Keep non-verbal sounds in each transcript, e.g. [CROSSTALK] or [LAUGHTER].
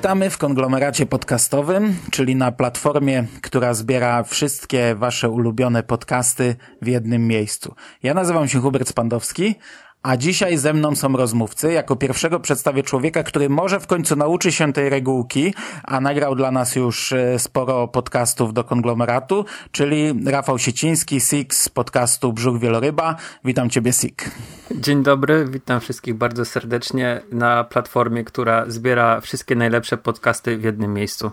Witamy w konglomeracie podcastowym, czyli na platformie, która zbiera wszystkie wasze ulubione podcasty w jednym miejscu. Ja nazywam się Hubert Spandowski, a dzisiaj ze mną są rozmówcy. Jako pierwszego przedstawię człowieka, który może w końcu nauczy się tej regułki, a nagrał dla nas już e, sporo podcastów do konglomeratu, czyli Rafał Sieciński, Six z podcastu Brzuch Wieloryba. Witam Ciebie, Sik. Dzień dobry, witam wszystkich bardzo serdecznie na platformie, która zbiera wszystkie najlepsze podcasty w jednym miejscu.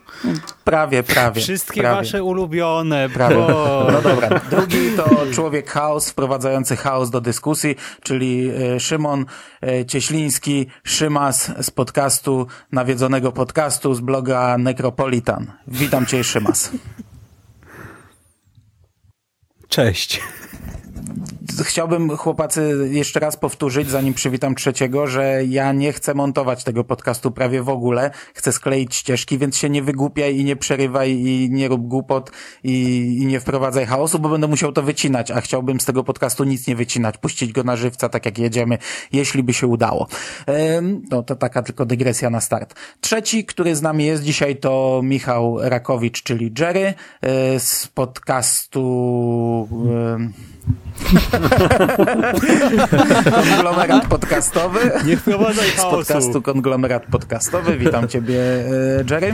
Prawie, prawie. Wszystkie prawie. wasze ulubione. Prawie. Bo... No dobra. Drugi to człowiek chaos, wprowadzający chaos do dyskusji, czyli Szymon e, Cieśliński, Szymas z podcastu, nawiedzonego podcastu z bloga Necropolitan. Witam cię, Szymas. Cześć. Chciałbym, chłopacy, jeszcze raz powtórzyć, zanim przywitam trzeciego, że ja nie chcę montować tego podcastu prawie w ogóle. Chcę skleić ścieżki, więc się nie wygłupiaj i nie przerywaj i nie rób głupot i, i nie wprowadzaj chaosu, bo będę musiał to wycinać, a chciałbym z tego podcastu nic nie wycinać, puścić go na żywca, tak jak jedziemy, jeśli by się udało. No to taka tylko dygresja na start. Trzeci, który z nami jest dzisiaj to Michał Rakowicz, czyli Jerry yy, z podcastu... [LAUGHS] Konglomerat podcastowy. Nie wprowadzaj Z chaosu. podcastu Konglomerat podcastowy. Witam [LAUGHS] ciebie, e, Jerry.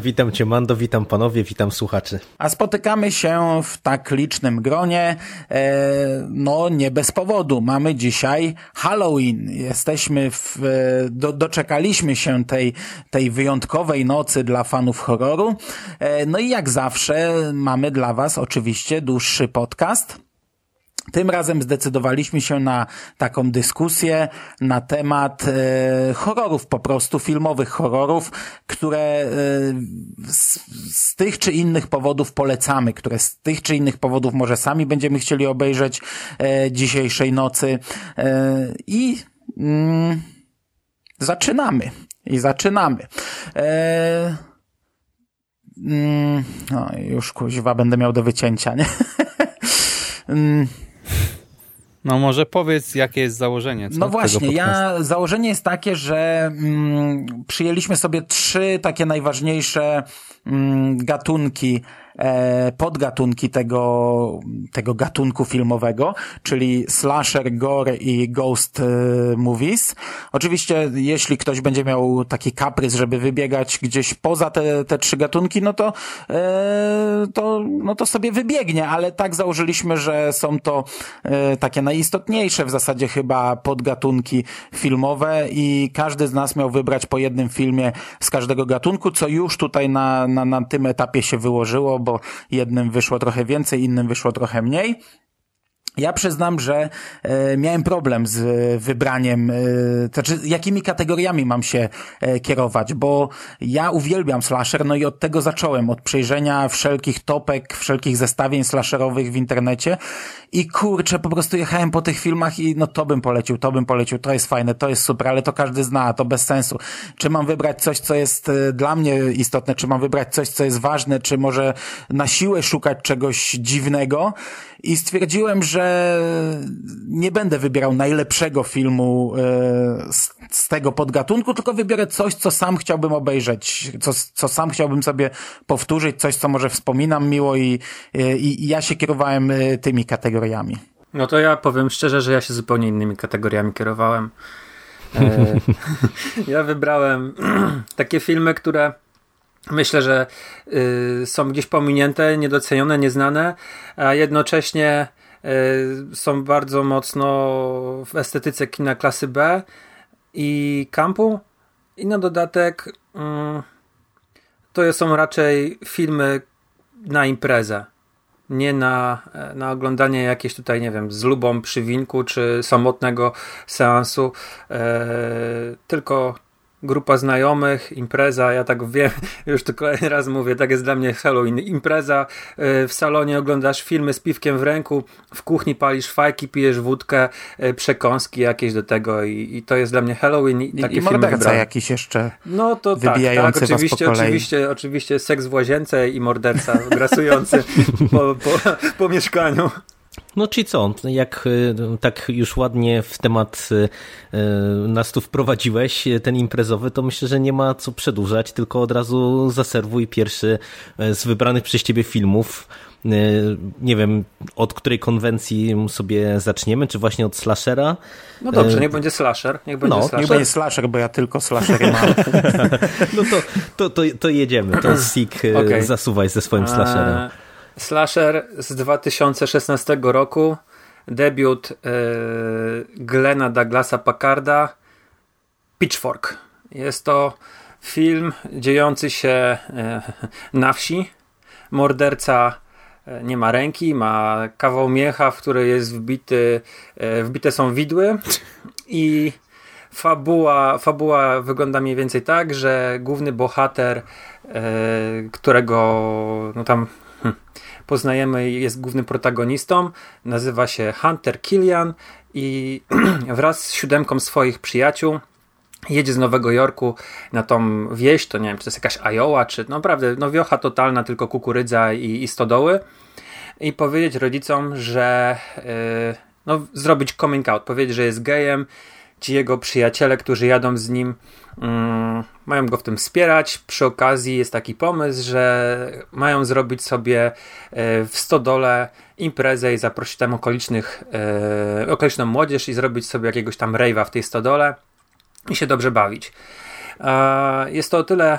Witam cię, Mando, witam panowie, witam słuchaczy. A spotykamy się w tak licznym gronie, e, no nie bez powodu. Mamy dzisiaj Halloween. Jesteśmy w, e, do, doczekaliśmy się tej, tej wyjątkowej nocy dla fanów horroru. No i jak zawsze mamy dla was oczywiście dłuższy podcast. Tym razem zdecydowaliśmy się na taką dyskusję na temat e, horrorów, po prostu filmowych horrorów, które e, z, z tych czy innych powodów polecamy, które z tych czy innych powodów może sami będziemy chcieli obejrzeć e, dzisiejszej nocy. E, I mm, zaczynamy. I zaczynamy. E, mm, no, już kuźwa będę miał do wycięcia, nie? [LAUGHS] Mm, No może powiedz, jakie jest założenie. Co, no właśnie, ja założenie jest takie, że mm, przyjęliśmy sobie trzy takie najważniejsze mm, gatunki, podgatunki tego, tego gatunku filmowego, czyli slasher, gore i ghost e, movies. Oczywiście, jeśli ktoś będzie miał taki kaprys, żeby wybiegać gdzieś poza te, te trzy gatunki, no to, e, to, no to sobie wybiegnie, ale tak założyliśmy, że są to e, takie najistotniejsze w zasadzie chyba podgatunki filmowe i każdy z nas miał wybrać po jednym filmie z każdego gatunku, co już tutaj na, na, na tym etapie się wyłożyło, bo jednym wyszło trochę więcej, innym wyszło trochę mniej. Ja przyznam, że e, miałem problem z e, wybraniem, e, znaczy jakimi kategoriami mam się e, kierować, bo ja uwielbiam slasher, no i od tego zacząłem, od przejrzenia wszelkich topek, wszelkich zestawień slasherowych w internecie i kurczę, po prostu jechałem po tych filmach i no to bym polecił, to bym polecił, to jest fajne, to jest super, ale to każdy zna, to bez sensu. Czy mam wybrać coś, co jest dla mnie istotne, czy mam wybrać coś, co jest ważne, czy może na siłę szukać czegoś dziwnego i stwierdziłem, że nie będę wybierał najlepszego filmu e, z, z tego podgatunku, tylko wybiorę coś, co sam chciałbym obejrzeć, co, co sam chciałbym sobie powtórzyć, coś, co może wspominam miło i, e, i, i ja się kierowałem e, tymi kategoriami. No to ja powiem szczerze, że ja się zupełnie innymi kategoriami kierowałem. [LAUGHS] [LAUGHS] Ja wybrałem [CLEARS THROAT] takie filmy, które myślę, że y, są gdzieś pominięte, niedocenione, nieznane, a jednocześnie są bardzo mocno w estetyce kina klasy B i kampu. I na dodatek y, to są raczej filmy na imprezę. Nie na, na oglądanie jakieś tutaj, nie wiem, z lubą przy winku czy samotnego seansu, e, tylko grupa znajomych, impreza, ja tak wiem, [LAUGHS] już to kolejny raz mówię, tak jest dla mnie Halloween. Impreza, y, w salonie oglądasz filmy z piwkiem w ręku, w kuchni palisz fajki, pijesz wódkę, y, przekąski jakieś do tego i, i to jest dla mnie Halloween i, I, takie i filmy morderca jakiś jeszcze. No to tak, tak, oczywiście, oczywiście, oczywiście seks w łazience i morderca grasujący [LAUGHS] po, po, po mieszkaniu. No czyli co, jak y, tak już ładnie w temat y, y, nas tu wprowadziłeś, ten imprezowy, to myślę, że nie ma co przedłużać, tylko od razu zaserwuj pierwszy z wybranych przez ciebie filmów. Nie wiem, od której konwencji sobie zaczniemy, czy właśnie od slashera. No dobrze, niech będzie slasher, niech będzie No, Niech slasher. będzie slasher, bo ja tylko slashery mam. [LAUGHS] No to, to, to, to jedziemy, to [CLEARS THROAT] Sik, y, Okej. zasuwaj ze swoim slasherem. Slasher z 2016 roku. Debiut e, Glena Douglasa Packarda. Pitchfork. Jest to film dziejący się e, na wsi. Morderca e, nie ma ręki, ma kawał miecha, w który jest wbity, wbite są widły i fabuła, fabuła wygląda mniej więcej tak, że główny bohater, którego no tam hm, poznajemy, jest głównym protagonistą, nazywa się Hunter Killian i [CLEARS THROAT] wraz z siódemką swoich przyjaciół jedzie z Nowego Jorku na tą wieś, to nie wiem, czy to jest jakaś Iowa, czy no naprawdę, no wiocha totalna, tylko kukurydza i, i stodoły. I powiedzieć rodzicom, że yy, no, zrobić coming out, powiedzieć, że jest gejem, ci jego przyjaciele, którzy jadą z nim, mm, mają go w tym wspierać. Przy okazji jest taki pomysł, że mają zrobić sobie e, w stodole imprezę i zaprosić tam okolicznych, e, okoliczną młodzież i zrobić sobie jakiegoś tam rave'a w tej stodole i się dobrze bawić. E, Jest to o tyle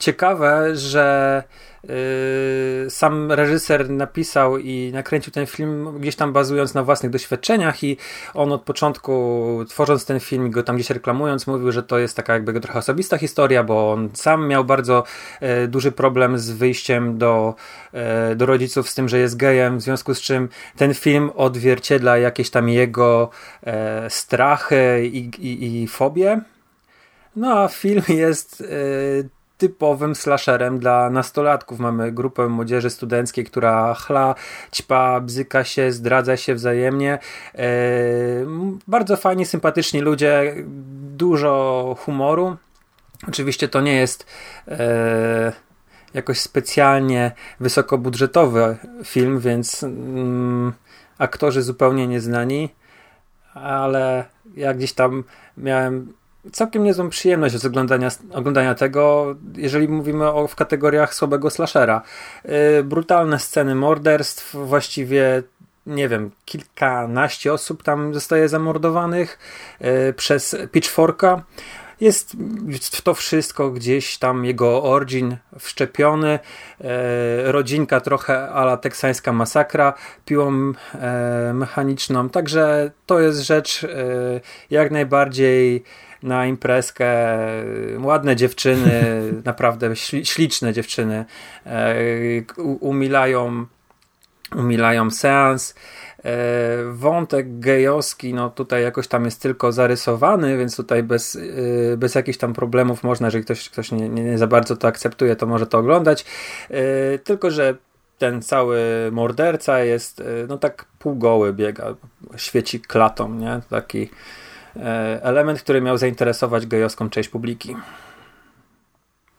ciekawe, że yy, sam reżyser napisał i nakręcił ten film gdzieś tam bazując na własnych doświadczeniach i on od początku tworząc ten film, go tam gdzieś reklamując, mówił, że to jest taka jakby trochę osobista historia, bo on sam miał bardzo e, duży problem z wyjściem do, e, do rodziców z tym, że jest gejem, w związku z czym ten film odzwierciedla jakieś tam jego e, strachy i, i, i fobie. No a film jest e, typowym slasherem dla nastolatków. Mamy grupę młodzieży studenckiej, która chla, ćpa, bzyka się, zdradza się wzajemnie. E, bardzo fajni, sympatyczni ludzie, dużo humoru. Oczywiście to nie jest e, jakoś specjalnie wysokobudżetowy film, więc mm, aktorzy zupełnie nieznani, ale ja gdzieś tam miałem całkiem niezłą przyjemność z oglądania, oglądania tego, jeżeli mówimy o, w kategoriach słabego slashera. Yy, brutalne sceny morderstw, właściwie nie wiem, kilkanaście osób tam zostaje zamordowanych yy, przez Pitchforka. Jest w to wszystko gdzieś tam jego origin wszczepiony. E, rodzinka trochę ala teksańska masakra piłą e, mechaniczną. Także to jest rzecz e, jak najbardziej na imprezkę. Ładne dziewczyny, [LAUGHS] naprawdę śli, śliczne dziewczyny e, umilają, umilają seans. E, Wątek gejowski, no tutaj jakoś tam jest tylko zarysowany, więc tutaj bez, e, bez jakichś tam problemów można, jeżeli ktoś, ktoś nie, nie, nie za bardzo to akceptuje, to może to oglądać. Tylko, że ten cały morderca jest, no tak półgoły biega, świeci klatą, nie? Taki element, który miał zainteresować gejowską część publiki.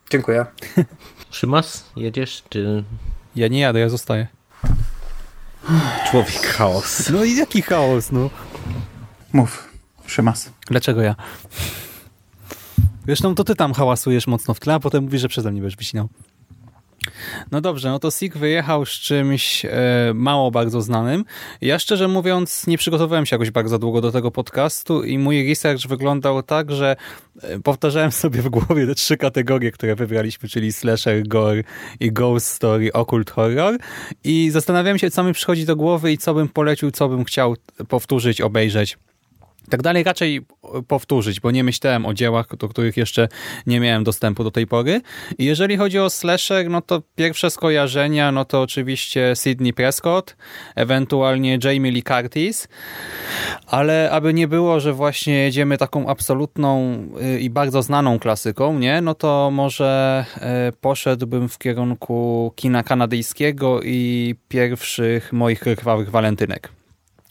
Dziękuję. [LAUGHS] Szymas, jedziesz, czy Ja nie jadę, ja zostaję. człowiek chaos? No i jaki chaos, no. Mów, Szymas. Dlaczego ja? Zresztą to ty tam hałasujesz mocno w tle, a potem mówisz, że przeze mnie będziesz wycinał. No dobrze, no to Sik wyjechał z czymś e, mało bardzo znanym. Ja szczerze mówiąc nie przygotowałem się jakoś bardzo długo do tego podcastu i mój research wyglądał tak, że e, powtarzałem sobie w głowie te trzy kategorie, które wybraliśmy, czyli slasher, gore i ghost story, occult horror i zastanawiałem się, co mi przychodzi do głowy i co bym polecił, co bym chciał powtórzyć, obejrzeć tak dalej raczej powtórzyć, bo nie myślałem o dziełach, do których jeszcze nie miałem dostępu do tej pory. I jeżeli chodzi o slasher, no to pierwsze skojarzenia, no to oczywiście Sidney Prescott, ewentualnie Jamie Lee Curtis, ale aby nie było, że właśnie jedziemy taką absolutną y, i bardzo znaną klasyką, nie, no to może y, poszedłbym w kierunku kina kanadyjskiego i pierwszych moich krwawych walentynek.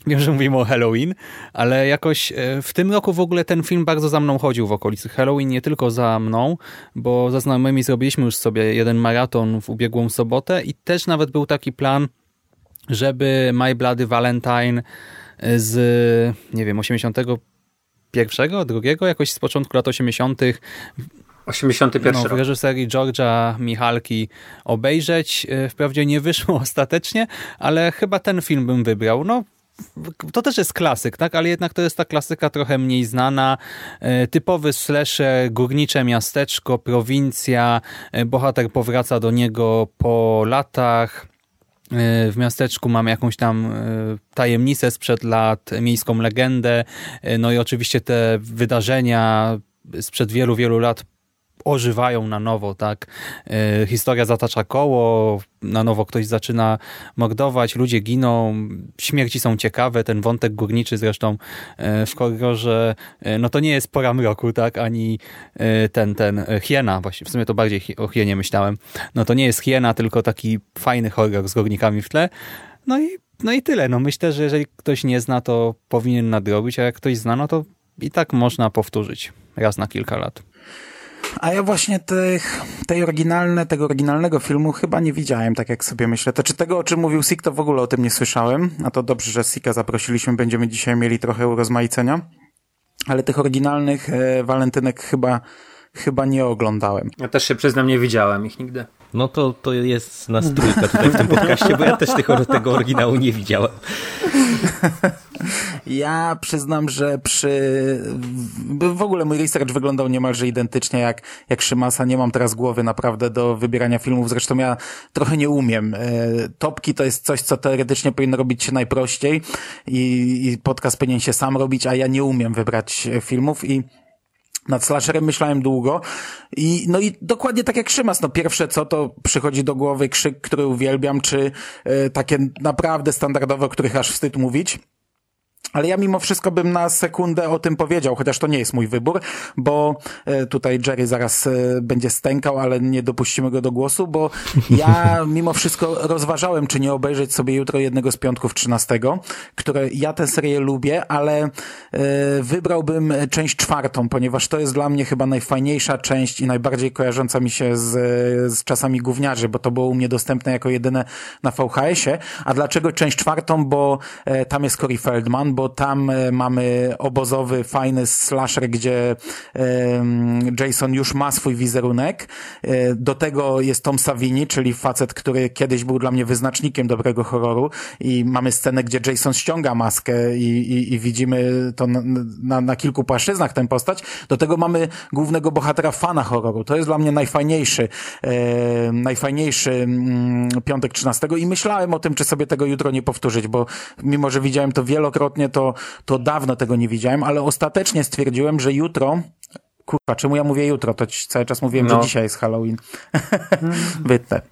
Wiem, że mówimy o Halloween, ale jakoś e, w tym roku w ogóle ten film bardzo za mną chodził w okolicy Halloween, nie tylko za mną, bo za znajomymi zrobiliśmy już sobie jeden maraton w ubiegłą sobotę i też nawet był taki plan, żeby My Bloody Valentine z, nie wiem, 81, drugiego, jakoś z początku lat 80. 81 no, w reżyserii Georgia Michalki obejrzeć. E, wprawdzie nie wyszło [LAUGHS] ostatecznie, ale chyba ten film bym wybrał. No, to też jest klasyk, tak? ale jednak to jest ta klasyka trochę mniej znana. E, typowy slasher, górnicze miasteczko, prowincja, e, bohater powraca do niego po latach. E, w miasteczku mamy jakąś tam tajemnicę sprzed lat, miejską legendę, no i oczywiście te wydarzenia sprzed wielu, wielu lat ożywają na nowo, tak? E, historia zatacza koło, na nowo ktoś zaczyna mordować, ludzie giną, śmierci są ciekawe, ten wątek górniczy zresztą e, w korridorze, e, no to nie jest pora mroku, tak? Ani ten, ten hiena, właśnie w sumie to bardziej o hienie myślałem, no to nie jest hiena, tylko taki fajny horror z górnikami w tle. No i, no i tyle. No myślę, że jeżeli ktoś nie zna, to powinien nadrobić, a jak ktoś zna, no to i tak można powtórzyć raz na kilka lat. A ja właśnie tych, tej oryginalne, tego oryginalnego filmu chyba nie widziałem, tak jak sobie myślę. To czy tego, o czym mówił Sik, to w ogóle o tym nie słyszałem. A to dobrze, że Sika zaprosiliśmy, będziemy dzisiaj mieli trochę urozmaicenia. Ale tych oryginalnych e, walentynek chyba, chyba nie oglądałem. Ja też się przyznam, nie widziałem ich nigdy. No to, to jest nas trójka tutaj w tym podcaście, bo ja też tego, tego oryginału nie widziałem. Ja przyznam, że przy... W ogóle mój research wyglądał niemalże identycznie jak, jak Szymasa. Nie mam teraz głowy naprawdę do wybierania filmów. Zresztą ja trochę nie umiem. E, topki to jest coś, co teoretycznie powinno robić się najprościej i, i podcast powinien się sam robić, a ja nie umiem wybrać filmów i nad slasherem myślałem długo i no i dokładnie tak jak Szymas, no pierwsze co to przychodzi do głowy krzyk, który uwielbiam, czy y, takie naprawdę standardowe, o których aż wstyd mówić. Ale ja mimo wszystko bym na sekundę o tym powiedział, chociaż to nie jest mój wybór, bo e, tutaj Jerry zaraz e, będzie stękał, ale nie dopuścimy go do głosu, bo ja [LAUGHS] mimo wszystko rozważałem, czy nie obejrzeć sobie jutro jednego z piątków 13, które ja tę serię lubię, ale e, wybrałbym część czwartą, ponieważ to jest dla mnie chyba najfajniejsza część i najbardziej kojarząca mi się z, z czasami gówniarzy, bo to było u mnie dostępne jako jedyne na VHS-ie. A dlaczego część czwartą? Bo tam jest Corey Feldman, bo tam e, mamy obozowy, fajny slasher, gdzie Jason już ma swój wizerunek. E, do tego jest Tom Savini, czyli facet, który kiedyś był dla mnie wyznacznikiem dobrego horroru i mamy scenę, gdzie Jason ściąga maskę i, i, i widzimy to na, na, na, kilku płaszczyznach tę postać. Do tego mamy głównego bohatera fana horroru. To jest dla mnie najfajniejszy, e, najfajniejszy mm, piątek 13 i myślałem o tym, czy sobie tego jutro nie powtórzyć, bo mimo, że widziałem to wielokrotnie, to, to dawno tego nie widziałem, ale ostatecznie stwierdziłem, że jutro Kurwa, czemu ja mówię jutro? To cały czas mówiłem, no. że dzisiaj jest Halloween. [LAUGHS] Wytnę.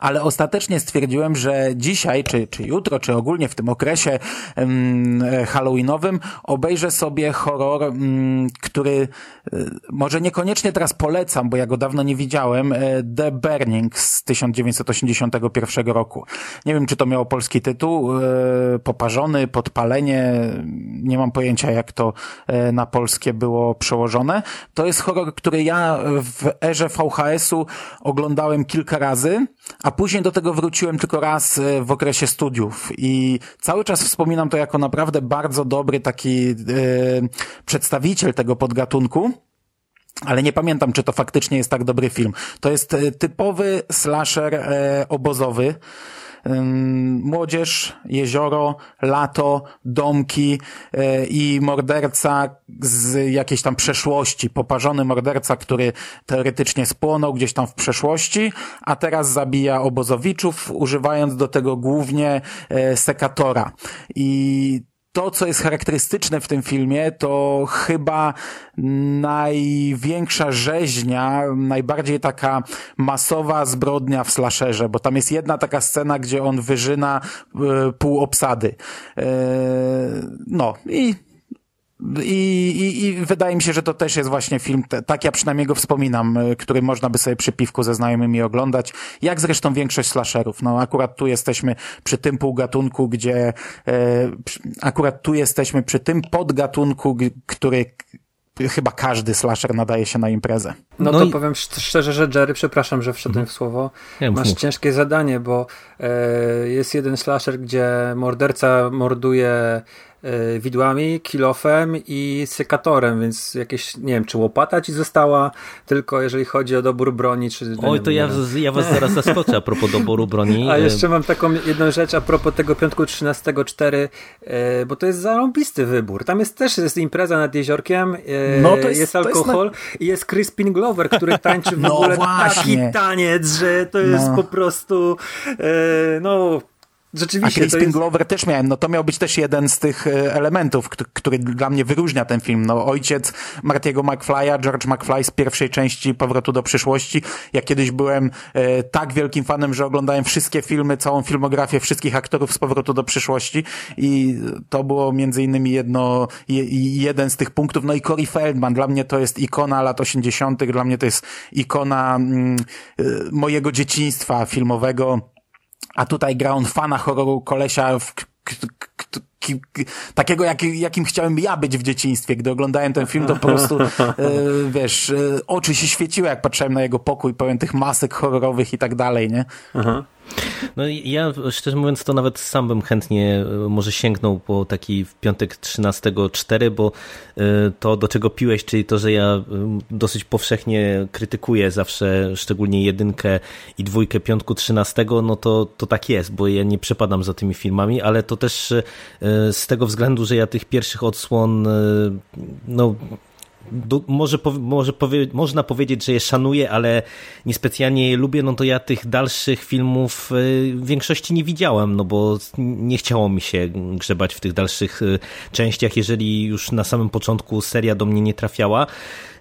Ale ostatecznie stwierdziłem, że dzisiaj, czy, czy jutro, czy ogólnie w tym okresie um, halloweenowym obejrzę sobie horror, um, który um, może niekoniecznie teraz polecam, bo ja go dawno nie widziałem, e, The Burning z 1981 roku. Nie wiem, czy to miało polski tytuł, e, poparzony, podpalenie, nie mam pojęcia, jak to e, na polskie było przełożone. To jest horror, który ja w erze VHS-u oglądałem kilka razy, a później do tego wróciłem tylko raz e, w okresie studiów i cały czas wspominam to jako naprawdę bardzo dobry taki e, przedstawiciel tego podgatunku. Ale nie pamiętam, czy to faktycznie jest tak dobry film. To jest e, typowy slasher e, obozowy młodzież, jezioro, lato, domki e, i morderca z jakiejś tam przeszłości, poparzony morderca, który teoretycznie spłonął gdzieś tam w przeszłości, a teraz zabija obozowiczów, używając do tego głównie e, sekatora. I to, co jest charakterystyczne w tym filmie, to chyba największa rzeźnia, najbardziej taka masowa zbrodnia w slasherze, bo tam jest jedna taka scena, gdzie on wyżyna e, pół obsady. E, no i i, i, I wydaje mi się, że to też jest właśnie film, tak ja przynajmniej go wspominam, y, który można by sobie przy piwku ze znajomymi oglądać, jak zresztą większość slasherów. No akurat tu jesteśmy przy tym półgatunku, gdzie e, akurat tu jesteśmy przy tym podgatunku, który chyba każdy slasher nadaje się na imprezę. No, no to i... powiem szczerze, że Jerry, przepraszam, że wszedłem mhm. w słowo, masz mów. ciężkie zadanie, bo e, jest jeden slasher, gdzie morderca morduje widłami, kilofem i sekatorem, więc jakieś, nie wiem, czy łopata ci została, tylko jeżeli chodzi o dobór broni, czy... Oj, to ja, ja was zaraz [LAUGHS] zaskoczę a propos doboru broni. A jeszcze mam taką jedną rzecz a propos tego piątku 13.4, e, bo to jest zarąbisty wybór. Tam jest też jest impreza nad jeziorkiem, e, no to jest, jest alkohol jest na... i jest Crispin Glover, który tańczy w no ogóle właśnie. taki taniec, że to jest no. po prostu no Rzeczywiście. A Crispin jest... Glover też miałem, no to miał być też jeden z tych e, elementów, który dla mnie wyróżnia ten film. No ojciec Martiego McFly'a, George McFly z pierwszej części Powrotu do przyszłości. Ja kiedyś byłem e, tak wielkim fanem, że oglądałem wszystkie filmy, całą filmografię wszystkich aktorów z Powrotu do przyszłości i to było między innymi jedno, je, jeden z tych punktów. No i Corey Feldman, dla mnie to jest ikona lat 80., dla mnie to jest ikona mm, e, mojego dzieciństwa filmowego a tutaj gra on fana horroru kolesia, w, takiego, jak, jakim chciałem ja być w dzieciństwie. Gdy oglądałem ten film, to po prostu, [LAUGHS] e, wiesz, e, oczy się świeciły, jak patrzyłem na jego pokój, pełen tych masek horrorowych i tak dalej, nie? Aha. No ja szczerze mówiąc to nawet sam bym chętnie e, może sięgnął po taki w piątek 13.4, bo e, to do czego piłeś, czyli to, że ja e, dosyć powszechnie krytykuję zawsze szczególnie jedynkę i dwójkę piątku 13, no to, to tak jest, bo ja nie przepadam za tymi filmami, ale to też z tego względu, że ja tych pierwszych odsłon no do, może, może powie, można powiedzieć, że je szanuję, ale niespecjalnie je lubię, no to ja tych dalszych filmów y, w większości nie widziałem, no bo nie chciało mi się grzebać w tych dalszych y, częściach, jeżeli już na samym początku seria do mnie nie trafiała.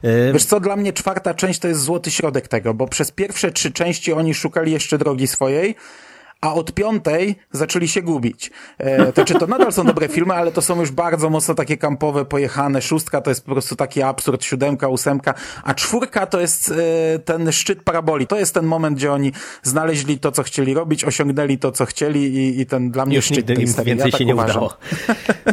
Y, Wiesz co, dla mnie czwarta część to jest złoty środek tego, bo przez pierwsze trzy części oni szukali jeszcze drogi swojej, a od piątej zaczęli się gubić. E, to czy to nadal są dobre filmy, ale to są już bardzo mocno takie kampowe, pojechane. Szóstka to jest po prostu taki absurd, siódemka, ósemka, a czwórka to jest e, ten szczyt paraboli. To jest ten moment, gdzie oni znaleźli to, co chcieli robić, osiągnęli to, co chcieli i, i ten dla mnie już szczyt tej serii. Więcej ja tak się nie uważam. udało.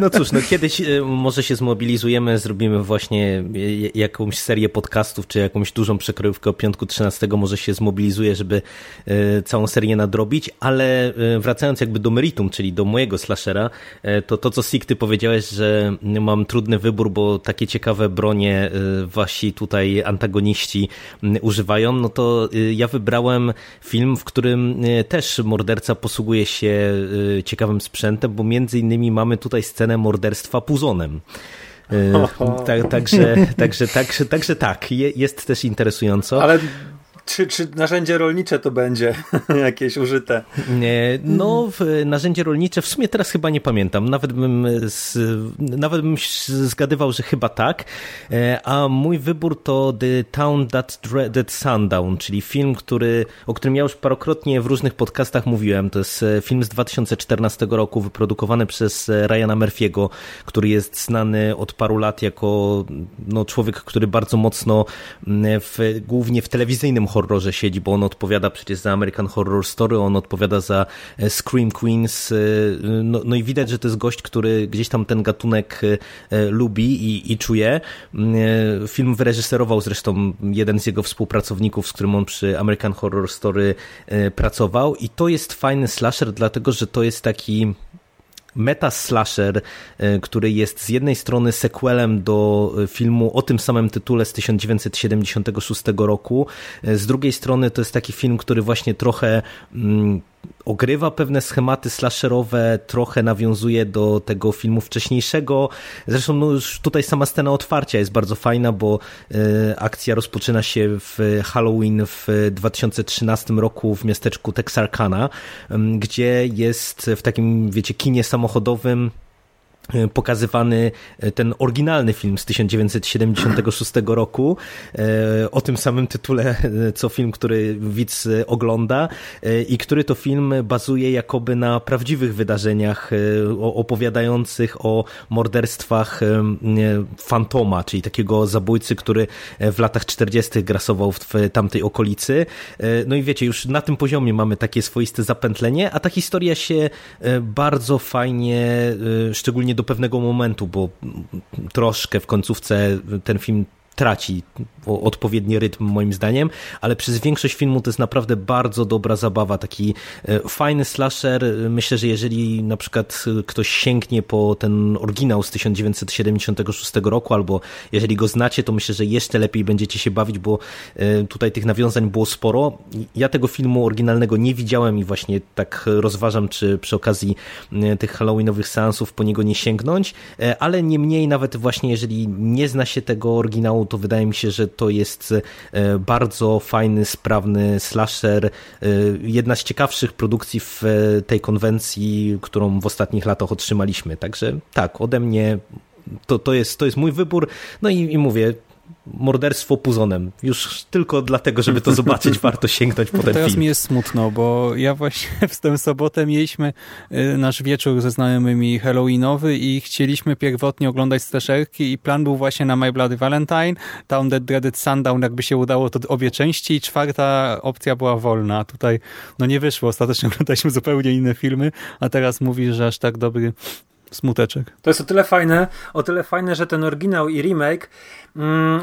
No cóż, no kiedyś e, może się zmobilizujemy, zrobimy właśnie e, jakąś serię podcastów, czy jakąś dużą przekrojówkę o piątku 13, może się zmobilizuje, żeby e, całą serię nadrobić, ale ale e, wracając jakby do meritum, czyli do mojego slashera, e, to to, co Sik, ty powiedziałeś, że mam trudny wybór, bo takie ciekawe bronie e, wasi tutaj antagoniści używają, no to ja wybrałem film, w którym też morderca posługuje się ciekawym sprzętem, bo między innymi mamy tutaj scenę morderstwa puzonem. [LAUGHS] Tak, także, także, także, także tak, jest też interesująco. Ale czy, czy narzędzie rolnicze to będzie [LAUGHS] jakieś użyte? No, narzędzie rolnicze w sumie teraz chyba nie pamiętam. Nawet bym, z, nawet bym zgadywał, że chyba tak. E, a mój wybór to The Town That Dreaded Sundown, czyli film, który, o którym ja już parokrotnie w różnych podcastach mówiłem. To jest e, film z 2014 roku, wyprodukowany przez e, Ryana Murphy'ego, który jest znany od paru lat jako no, człowiek, który bardzo mocno w, głównie w telewizyjnym horrorze horrorze siedzi, bo on odpowiada przecież za American Horror Story, on odpowiada za e, Scream Queens, e, no, no i widać, że to jest gość, który gdzieś tam ten gatunek e, lubi i, i czuje. Film wyreżyserował zresztą jeden z jego współpracowników, z którym on przy American Horror Story pracował i to jest fajny slasher, dlatego, że to jest taki meta slasher, e, który jest z jednej strony sequelem do e, filmu o tym samym tytule z 1976 roku, e, z drugiej strony to jest taki film, który właśnie trochę mm, ogrywa pewne schematy slasherowe, trochę nawiązuje do tego filmu wcześniejszego. Zresztą no już tutaj sama scena otwarcia jest bardzo fajna, bo y, akcja rozpoczyna się w Halloween w 2013 roku w miasteczku Texarkana, gdzie jest w takim, wiecie, kinie samochodowym E, pokazywany e, ten oryginalny film z 1976 roku e, o tym samym tytule co film, który widz ogląda i który to film bazuje jakoby na prawdziwych wydarzeniach opowiadających o morderstwach Fantoma, czyli takiego zabójcy, który w latach 40. grasował w tamtej okolicy. No i wiecie, już na tym poziomie mamy takie swoiste zapętlenie, a ta historia się bardzo fajnie, szczególnie do pewnego momentu, bo troszkę w końcówce ten film traci odpowiedni rytm moim zdaniem, ale przez większość filmu to jest naprawdę bardzo dobra zabawa, taki e, fajny slasher. Myślę, że jeżeli na przykład ktoś sięgnie po ten oryginał z 1976 roku, albo jeżeli go znacie, to myślę, że jeszcze lepiej będziecie się bawić, bo e, tutaj tych nawiązań było sporo. Ja tego filmu oryginalnego nie widziałem i właśnie tak rozważam, czy przy okazji e, tych halloweenowych seansów po niego nie sięgnąć, ale niemniej nawet właśnie jeżeli nie zna się tego oryginału, to wydaje mi się, że to jest e, bardzo fajny, sprawny slasher. E, jedna z ciekawszych produkcji w e, tej konwencji, którą w ostatnich latach otrzymaliśmy. Także tak, ode mnie to, to, jest, to jest mój wybór. No i, i mówię, morderstwo puzonem. Już tylko dlatego, żeby to zobaczyć, [LAUGHS] warto sięgnąć po ten Teraz film. mi jest smutno, bo ja właśnie [LAUGHS] w tę sobotę mieliśmy y, nasz wieczór ze znajomymi Halloweenowy i chcieliśmy pierwotnie oglądać slasherki i plan był właśnie na My Bloody Valentine, Town That Dreaded Sundown, jakby się udało to obie części i czwarta opcja była wolna. Tutaj no nie wyszło, ostatecznie [LAUGHS] oglądaliśmy zupełnie inne filmy, a teraz mówisz, że aż tak dobry smuteczek. To jest o tyle fajne, o tyle fajne, że ten oryginał i remake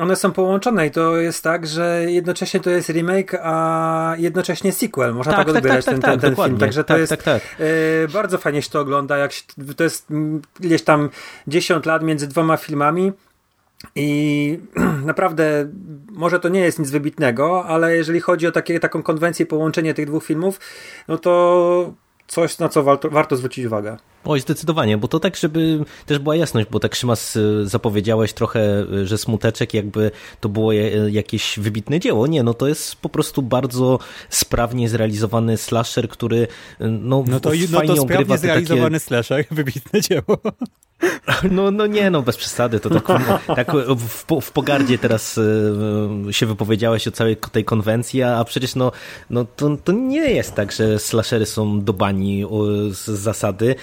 one są połączone i to jest tak, że jednocześnie to jest remake, a jednocześnie sequel. Można tak, tak, tak odbierać tak, ten, ten, ten film. Także to jest y, bardzo fajnie się to ogląda. Jak się, to jest gdzieś tam 10 lat między dwoma filmami. I [CLEARS THROAT] naprawdę, może to nie jest nic wybitnego, ale jeżeli chodzi o takie, taką konwencję, połączenie tych dwóch filmów, no to coś, na co warto, warto zwrócić uwagę. Oj, zdecydowanie, bo to tak, żeby też była jasność, bo tak Szymas y, zapowiedziałeś trochę, y, że Smuteczek jakby to było jakieś wybitne dzieło. Nie, no to jest po prostu bardzo sprawnie zrealizowany slasher, który y, no, no to, fajnie no to sprawnie zrealizowany takie... slasher, [LAUGHS] wybitne dzieło. [LAUGHS] No, no nie, no bez przesady, to tak, tak w, w pogardzie teraz się wypowiedziałeś o całej tej konwencji, a przecież no, no to, to nie jest tak, że slashery są do bani z zasady,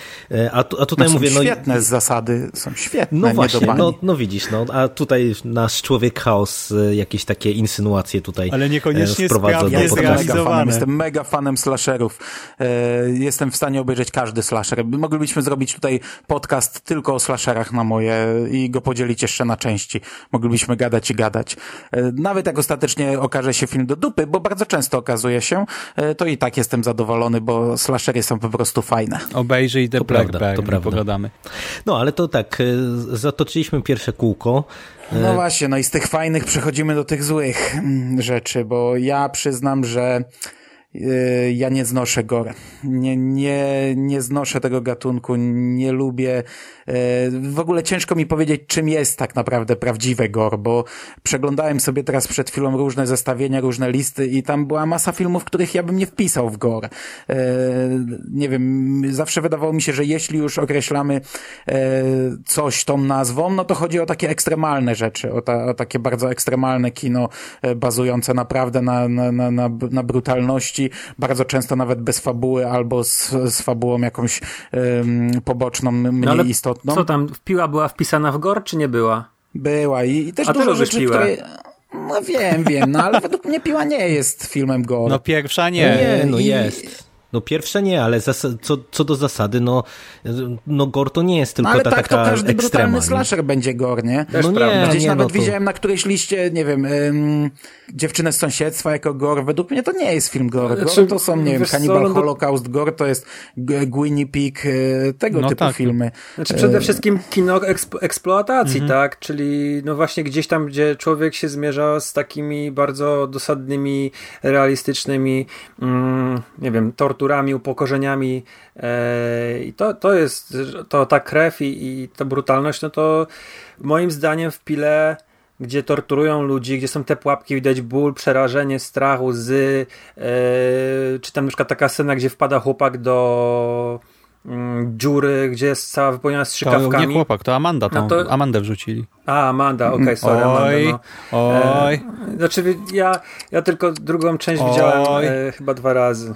a, tu, a tutaj no mówię... Są świetne z zasady, są świetne, No właśnie, no, no widzisz, no, a tutaj nasz człowiek chaos e, jakieś takie insynuacje tutaj Ale niekoniecznie wprowadza do jestem mega fanem, jestem mega fanem slasherów. E, jestem w stanie obejrzeć każdy slasher. Moglibyśmy zrobić tutaj podcast tylko o slasherach na moje i go podzielić jeszcze na części. Moglibyśmy gadać i gadać. Nawet jak ostatecznie okaże się film do dupy, bo bardzo często okazuje się, to i tak jestem zadowolony, bo slashery są po prostu fajne. Obejrzyj The prawda, Bag, to prawda. pogadamy. No, ale to tak, e, zatoczyliśmy pierwsze kółko. E, no właśnie, no i z tych fajnych przechodzimy do tych złych mm, rzeczy, bo ja przyznam, że ja nie znoszę gore. Nie, nie, nie znoszę tego gatunku, nie lubię. Y, w ogóle ciężko mi powiedzieć, czym jest tak naprawdę prawdziwe gore, bo przeglądałem sobie teraz przed chwilą różne zestawienia, różne listy i tam była masa filmów, których ja bym nie wpisał w gore. Y, nie wiem, zawsze wydawało mi się, że jeśli już określamy coś tą nazwą, no to chodzi o takie ekstremalne rzeczy, o, ta, o takie bardzo ekstremalne kino bazujące naprawdę na, na, na, na, na bardzo często nawet bez fabuły albo z, z fabułą jakąś um, poboczną, mniej no istotną. Co tam, piła była wpisana w gor, czy nie była? Była i, i też A dużo rzeczy, które... No wiem, wiem, no ale według mnie Piła nie jest filmem gore. No pierwsza nie. Nie, no I... jest. No pierwsze nie, ale co, co do zasady, no, no gore to nie jest tylko no, ale ta tak, taka to każdy ekstrema, brutalny slasher będzie gore, nie? Też no nie, Gdzieś nie, nawet no to... widziałem na którejś liście, nie wiem, ym, dziewczynę z sąsiedztwa jako gore. Według mnie to nie jest film gore. Gore znaczy, to są, nie wiem, Cannibal no Holocaust, gore to jest Gwynnie Pig, y, tego no typu tak. filmy. Znaczy przede y, wszystkim kino eksp eksploatacji, mhm. tak? Czyli no właśnie gdzieś tam, gdzie człowiek się zmierza z takimi bardzo dosadnymi, realistycznymi, mm, nie wiem, torturami, upokorzeniami E, I to, to jest, to ta krew i, i ta brutalność, no to moim zdaniem w Pile gdzie torturują ludzi, gdzie są te pułapki, widać ból, przerażenie, strach, łzy, yy, czy tam na przykład taka scena, gdzie wpada chłopak do dziury, gdzie jest cała wypełniona To strzykawkami. nie chłopak, to Amanda, tą, No to- Amandę wrzucili. A, Amanda, okej, sorry, Amanda. Oj, No. oj. E, znaczy, ja, ja tylko drugą część Oj. widziałem e, chyba dwa razy.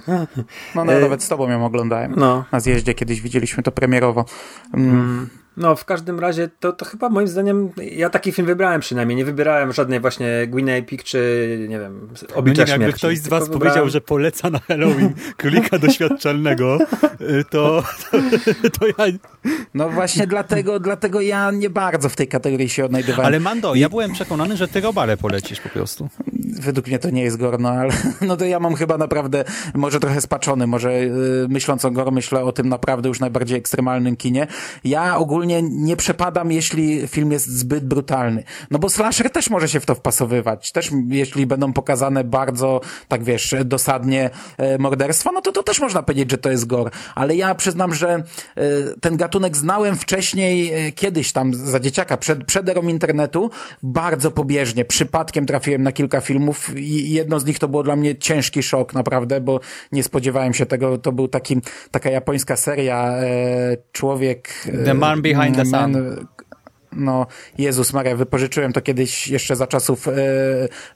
No, no E, nawet z tobą ją oglądałem. No. Na zjeździe kiedyś widzieliśmy to premierowo. Mm. No, w każdym razie to, to chyba moim zdaniem, ja taki film wybrałem przynajmniej, nie wybierałem żadnej właśnie Guinea Pig czy, nie wiem, No Oblicza nie wiem, jakby Śmierci. ktoś z was Tylko powiedział, wybrałem- że poleca na Halloween [LAUGHS] królika doświadczalnego, y, to, to, [LAUGHS] to ja... No właśnie dlatego, dlatego ja nie bardzo w tej kategorii się odnajdywałem. Ale Mando, ja byłem przekonany, że ty Robale polecisz po prostu. według mnie to nie jest Gorno, ale [LAUGHS] no to ja mam chyba naprawdę, może trochę spaczony, może yy, myśląc o Gor, myślę o tym naprawdę już najbardziej ekstremalnym kinie. Ja ogólnie nie przepadam, jeśli film jest zbyt brutalny. No bo slasher też może się w to wpasowywać. Też jeśli będą pokazane bardzo, tak wiesz, dosadnie e, morderstwa, no to to też można powiedzieć, że to jest Gor. Ale ja przyznam, że e, ten gatunek znałem wcześniej, e, kiedyś tam za dzieciaka, przed, przed erą internetu, bardzo pobieżnie. Przypadkiem trafiłem na kilka filmów i jedno z nich to było dla mnie ciężki szok, naprawdę, bo nie spodziewałem się tego. To był taki, taka japońska seria, e, człowiek... e, The Man Behind the Man, Sun. No, Jezus Maria, wypożyczyłem to kiedyś jeszcze za czasów e,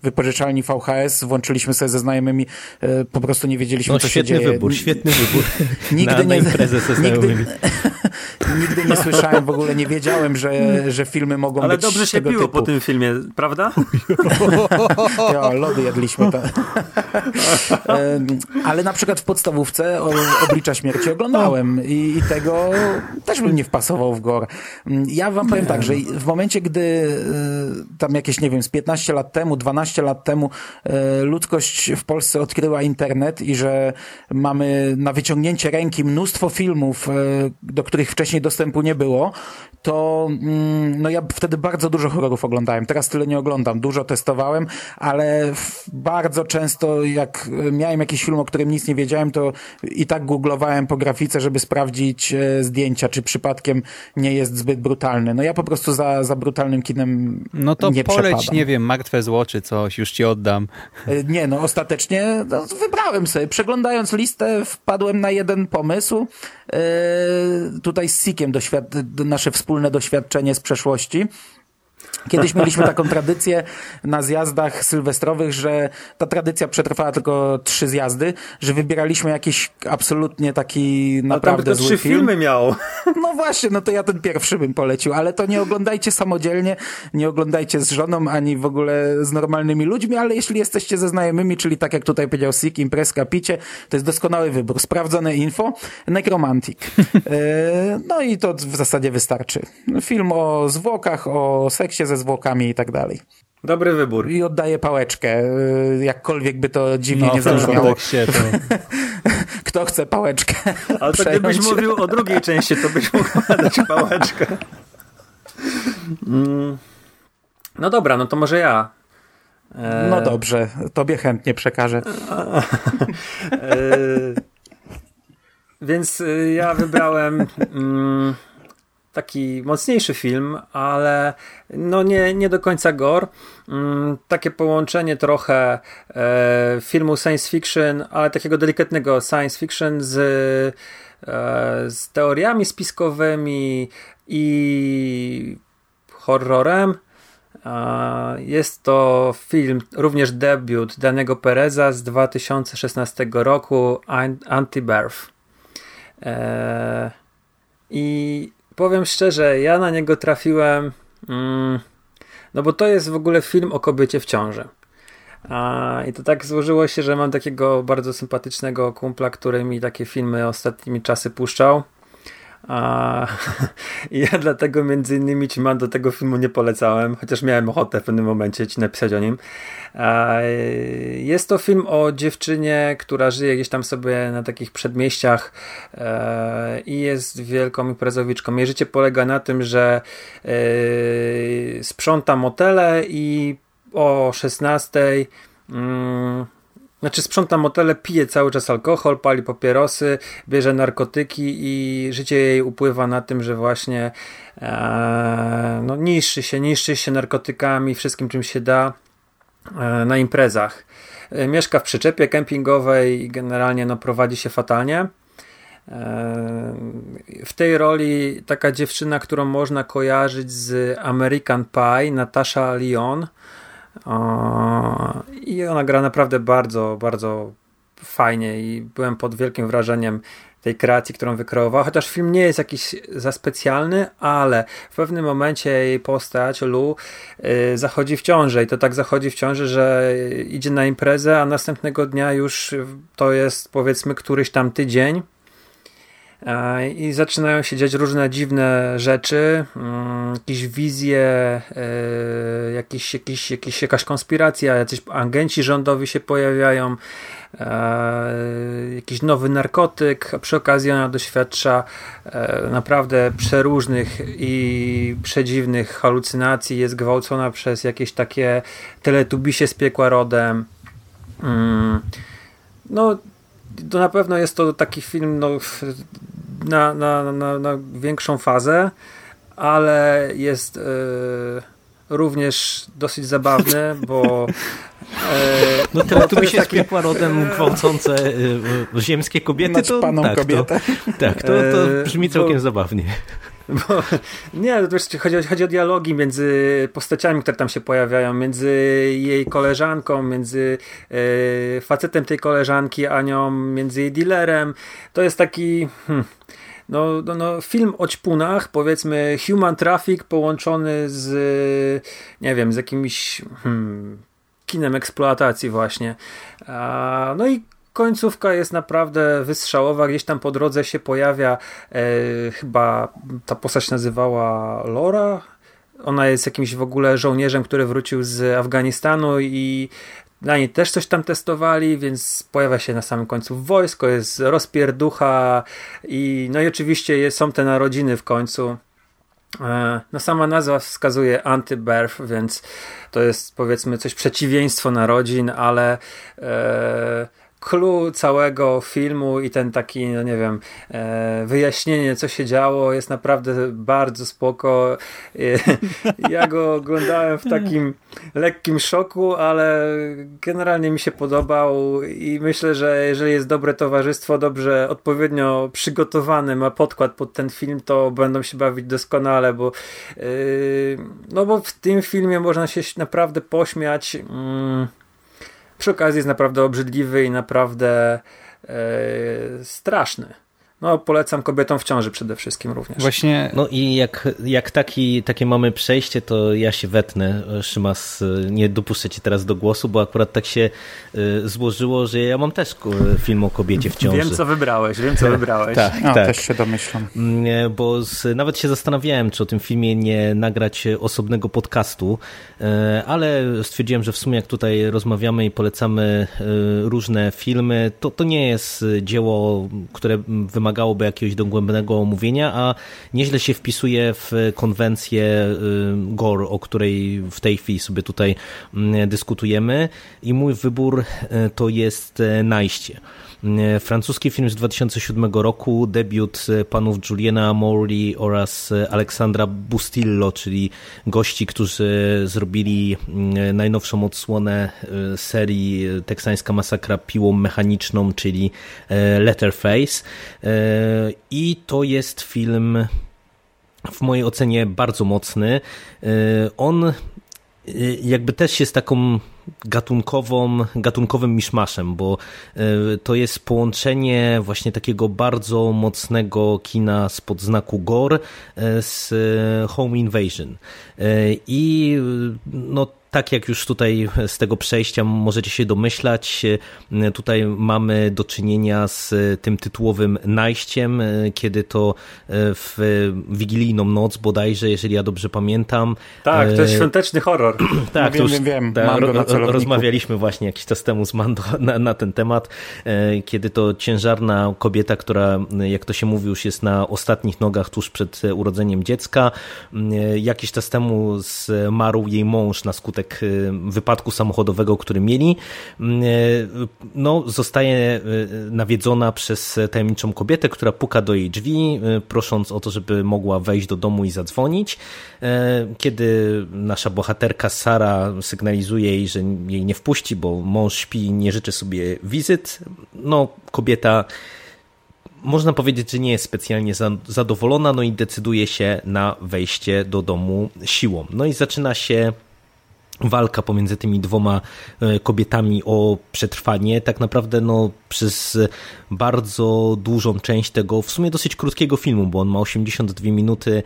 wypożyczalni VHS, włączyliśmy sobie ze znajomymi, e, po prostu nie wiedzieliśmy, No co się świetny dzieje. wybór, świetny wybór [LAUGHS] Nigdy na, na nie- imprezę ze nigdy- znajomymi. [LAUGHS] Nigdy nie słyszałem, w ogóle nie wiedziałem, że, że filmy mogą Ale być dobrze się tego piło typu. po tym filmie, prawda? [LAUGHS] Ja, lody jedliśmy. Tak. Em, Ale na przykład w podstawówce Oblicza Śmierci oglądałem i, i tego też bym nie wpasował w gore. Mm, Ja wam powiem tak, że w momencie, gdy y, tam jakieś, nie wiem, z 15 lat temu, 12 lat temu y, ludzkość w Polsce odkryła internet i że mamy na wyciągnięcie ręki mnóstwo filmów, y, do których wcześniej dostępu nie było, to mm, no ja wtedy bardzo dużo horrorów oglądałem. Teraz tyle nie oglądam. Dużo testowałem, ale bardzo często jak miałem jakiś film, o którym nic nie wiedziałem, to i tak googlowałem po grafice, żeby sprawdzić zdjęcia, czy przypadkiem nie jest zbyt brutalny. No ja po za, za brutalnym kinem No to nie poleć, przepadam. nie wiem, Martwe Zło czy coś, już ci oddam. E, Nie, no ostatecznie no, wybrałem sobie. Przeglądając listę wpadłem na jeden pomysł. E, tutaj z Sikiem doświad- nasze wspólne doświadczenie z przeszłości. Kiedyś mieliśmy taką tradycję na zjazdach sylwestrowych, że ta tradycja przetrwała tylko trzy zjazdy, że wybieraliśmy jakiś absolutnie taki No tam naprawdę zły trzy film. filmy miało. No właśnie, no to ja ten pierwszy bym polecił, ale to nie oglądajcie samodzielnie, nie oglądajcie z żoną, ani w ogóle z normalnymi ludźmi, ale jeśli jesteście ze znajomymi, czyli tak jak tutaj powiedział Sik, imprezka, picie, to jest doskonały wybór. Sprawdzone info, Necromantic. [LAUGHS] E, no i to w zasadzie wystarczy. Film o zwłokach, o seksie ze zwłokami i tak dalej. Dobry wybór. I oddaję pałeczkę, e, jakkolwiek by to dziwnie No, nie zabrzmiało. to... [LAUGHS] Kto chce pałeczkę Ale to gdybyś mówił o drugiej części, to byś mógł dać pałeczkę. Mm. No dobra, no to może ja. E, No dobrze, tobie chętnie przekażę. [LAUGHS] E, więc y, ja wybrałem mm, taki mocniejszy film, ale no nie, nie do końca gore. Mm, takie połączenie trochę e, filmu science fiction, ale takiego delikatnego science fiction z, e, z teoriami spiskowymi i horrorem. Jest to film, również debiut Danego Pereza z 2016 roku, An- Anti-Birth. Eee, I powiem szczerze, ja na niego trafiłem, mm, no bo to jest w ogóle film o kobiecie w ciąży. A, I to tak złożyło się, że mam takiego bardzo sympatycznego kumpla, który mi takie filmy ostatnimi czasy puszczał. A, [LAUGHS] ja dlatego między innymi ci man do tego filmu nie polecałem, chociaż miałem ochotę w pewnym momencie ci napisać o nim. Jest to film o dziewczynie, która żyje gdzieś tam sobie na takich przedmieściach e, i jest wielką imprezowiczką. Jej życie polega na tym, że e, sprząta motele i o 16 mm, znaczy sprząta motele, pije cały czas alkohol, pali papierosy, bierze narkotyki i życie jej upływa na tym, że właśnie e, no, niszczy się, niszczy się narkotykami, wszystkim czym się da e, na imprezach. E, mieszka w przyczepie kempingowej i generalnie no, prowadzi się fatalnie. w tej roli taka dziewczyna, którą można kojarzyć z American Pie, Natasha Lyon. I ona gra naprawdę bardzo, bardzo fajnie i byłem pod wielkim wrażeniem tej kreacji, którą wykreowała, chociaż film nie jest jakiś za specjalny, ale w pewnym momencie jej postać, Lu, yy, zachodzi w ciąży i to tak zachodzi w ciąży, że idzie na imprezę, a następnego dnia już to jest powiedzmy któryś tam tydzień i zaczynają się dziać różne dziwne rzeczy, mm, jakieś wizje, e, jakieś, jakieś, jakieś, jakaś konspiracja, jacyś agenci rządowi się pojawiają, e, jakiś nowy narkotyk, a przy okazji ona doświadcza e, naprawdę przeróżnych i przedziwnych halucynacji, jest gwałcona przez jakieś takie teletubisie z piekła rodem. Mm. No, to na pewno jest to taki film no, na, na, na, na większą fazę, ale jest e, również dosyć zabawny, bo [LAUGHS] no tyle tu by się taki... spiekła rodem gwałcące [LAUGHS] e, ziemskie kobiety, to tak, kobietę. To, tak, to, to brzmi całkiem bo, zabawnie. Bo, nie, to wiesz, chodzi, chodzi o dialogi między postaciami, które tam się pojawiają, między jej koleżanką, między e, facetem tej koleżanki, Anią, między jej dealerem. To jest taki... Hmm, no, no, no, film o ćpunach, powiedzmy Human Traffic połączony z, nie wiem, z jakimś hmm, kinem eksploatacji właśnie. no i końcówka jest naprawdę wystrzałowa. Gdzieś tam po drodze się pojawia e, chyba ta postać nazywała Laura. Ona jest jakimś w ogóle żołnierzem, który wrócił z Afganistanu i na niej też coś tam testowali, więc pojawia się na samym końcu wojsko, jest rozpierducha i no i oczywiście są te narodziny w końcu. E, no sama nazwa wskazuje anti-birth, więc to jest powiedzmy coś przeciwieństwo narodzin, ale e, clue całego filmu i ten taki, no nie wiem, e, wyjaśnienie, co się działo, jest naprawdę bardzo spoko. [LAUGHS] Ja go oglądałem w takim lekkim szoku, ale generalnie mi się podobał i myślę, że jeżeli jest dobre towarzystwo, dobrze, odpowiednio przygotowane, ma podkład pod ten film, to będą się bawić doskonale, bo yy, no bo w tym filmie można się naprawdę pośmiać. Yy, przy okazji jest naprawdę obrzydliwy i naprawdę e, straszny. No, polecam kobietom w ciąży przede wszystkim również. Właśnie. No i jak, jak taki, takie mamy przejście, to ja się wetnę. Szymas, nie dopuszczę cię teraz do głosu, bo akurat tak się y, złożyło, że ja mam też film o kobiecie w ciąży. Wiem, co wybrałeś, wiem, co wybrałeś. tak, no, tak. też się domyślam. Mm, bo z, nawet się zastanawiałem, czy o tym filmie nie nagrać osobnego podcastu, y, ale stwierdziłem, że w sumie jak tutaj rozmawiamy i polecamy y, różne filmy, to to nie jest dzieło, które wymaga wymagałoby jakiegoś dogłębnego omówienia, a nieźle się wpisuje w konwencję y, GOR, o której w tej chwili sobie tutaj mm, dyskutujemy i mój wybór y, to jest y, Najście. E, francuski film z 2007 roku, debiut e, panów Juliana Morley oraz e, Aleksandra Bustillo, czyli gości, którzy zrobili najnowszą odsłonę serii Teksańska Masakra piłą mechaniczną, czyli Letterface. I to jest film w mojej ocenie bardzo mocny. On jakby też jest taką gatunkową, gatunkowym miszmaszem, bo e, to jest połączenie właśnie takiego bardzo mocnego kina spod znaku gore e, z Home Invasion. E, I no tak jak już tutaj z tego przejścia możecie się domyślać, tutaj mamy do czynienia z tym tytułowym najściem, kiedy to w wigilijną noc bodajże, jeżeli ja dobrze pamiętam. Tak, to jest świąteczny horror. [CLEARS THROAT] tak, wiem, już, wiem, wiem. Ta, rozmawialiśmy właśnie jakiś czas temu z Mando [LAUGHS] na, na, ten temat, kiedy to ciężarna kobieta, która jak to się mówi już jest na ostatnich nogach tuż przed urodzeniem dziecka, jakiś czas temu zmarł jej mąż na skutek y, wypadku samochodowego, który mieli, y, no, zostaje y, nawiedzona przez tajemniczą kobietę, która puka do jej drzwi, prosząc o to, żeby mogła wejść do domu i zadzwonić. Kiedy nasza bohaterka Sara sygnalizuje jej, że jej nie wpuści, bo mąż śpi i nie życzy sobie wizyt, no, kobieta można powiedzieć, że nie jest specjalnie zadowolona, no i decyduje się na wejście do domu siłą. No i zaczyna się walka pomiędzy tymi dwoma e, kobietami o przetrwanie. Tak naprawdę no, przez bardzo dużą część tego, w sumie dosyć krótkiego filmu, bo on ma 82 minuty,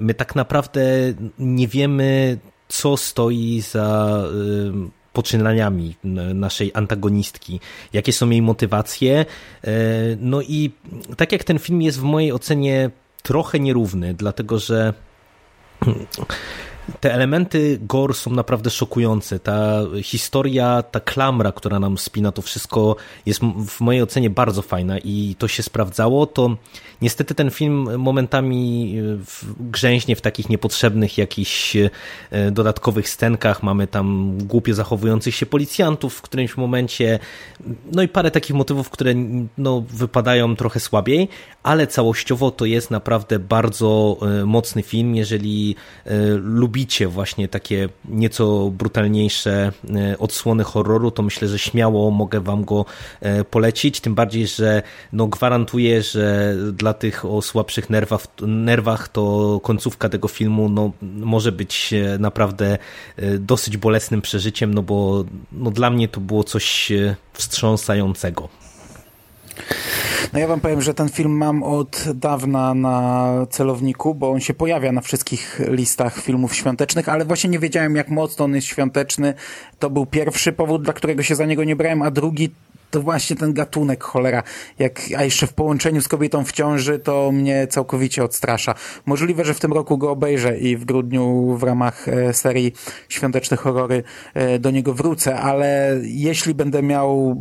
my tak naprawdę nie wiemy, co stoi za e, poczynaniami naszej antagonistki, jakie są jej motywacje. E, no i tak jak ten film jest w mojej ocenie trochę nierówny, dlatego że te elementy gore są naprawdę szokujące. Ta historia, ta klamra, która nam spina to wszystko jest w mojej ocenie bardzo fajna i to się sprawdzało. To niestety ten film momentami e, grzęźnie w takich niepotrzebnych jakichś e, dodatkowych scenkach. Mamy tam głupio zachowujących się policjantów w którymś momencie. No i parę takich motywów, które no, wypadają trochę słabiej, ale całościowo to jest naprawdę bardzo e, mocny film. Jeżeli lubicie lubicie właśnie takie nieco brutalniejsze e, odsłony horroru, to myślę, że śmiało mogę wam go e, polecić, tym bardziej, że no gwarantuję, że dla tych o słabszych nerwach, nerwach to końcówka tego filmu no, może być e, naprawdę dosyć bolesnym przeżyciem, no bo no, dla mnie to było coś wstrząsającego. No ja wam powiem, że ten film mam od dawna na celowniku, bo on się pojawia na wszystkich listach filmów świątecznych, ale właśnie nie wiedziałem jak mocno on jest świąteczny. To był pierwszy powód, dla którego się za niego nie brałem, a drugi to właśnie ten gatunek cholera, jak, a jeszcze w połączeniu z kobietą w ciąży, to mnie całkowicie odstrasza. Możliwe, że w tym roku go obejrzę i w grudniu w ramach e, serii Świąteczne Horrory e, do niego wrócę, ale jeśli będę miał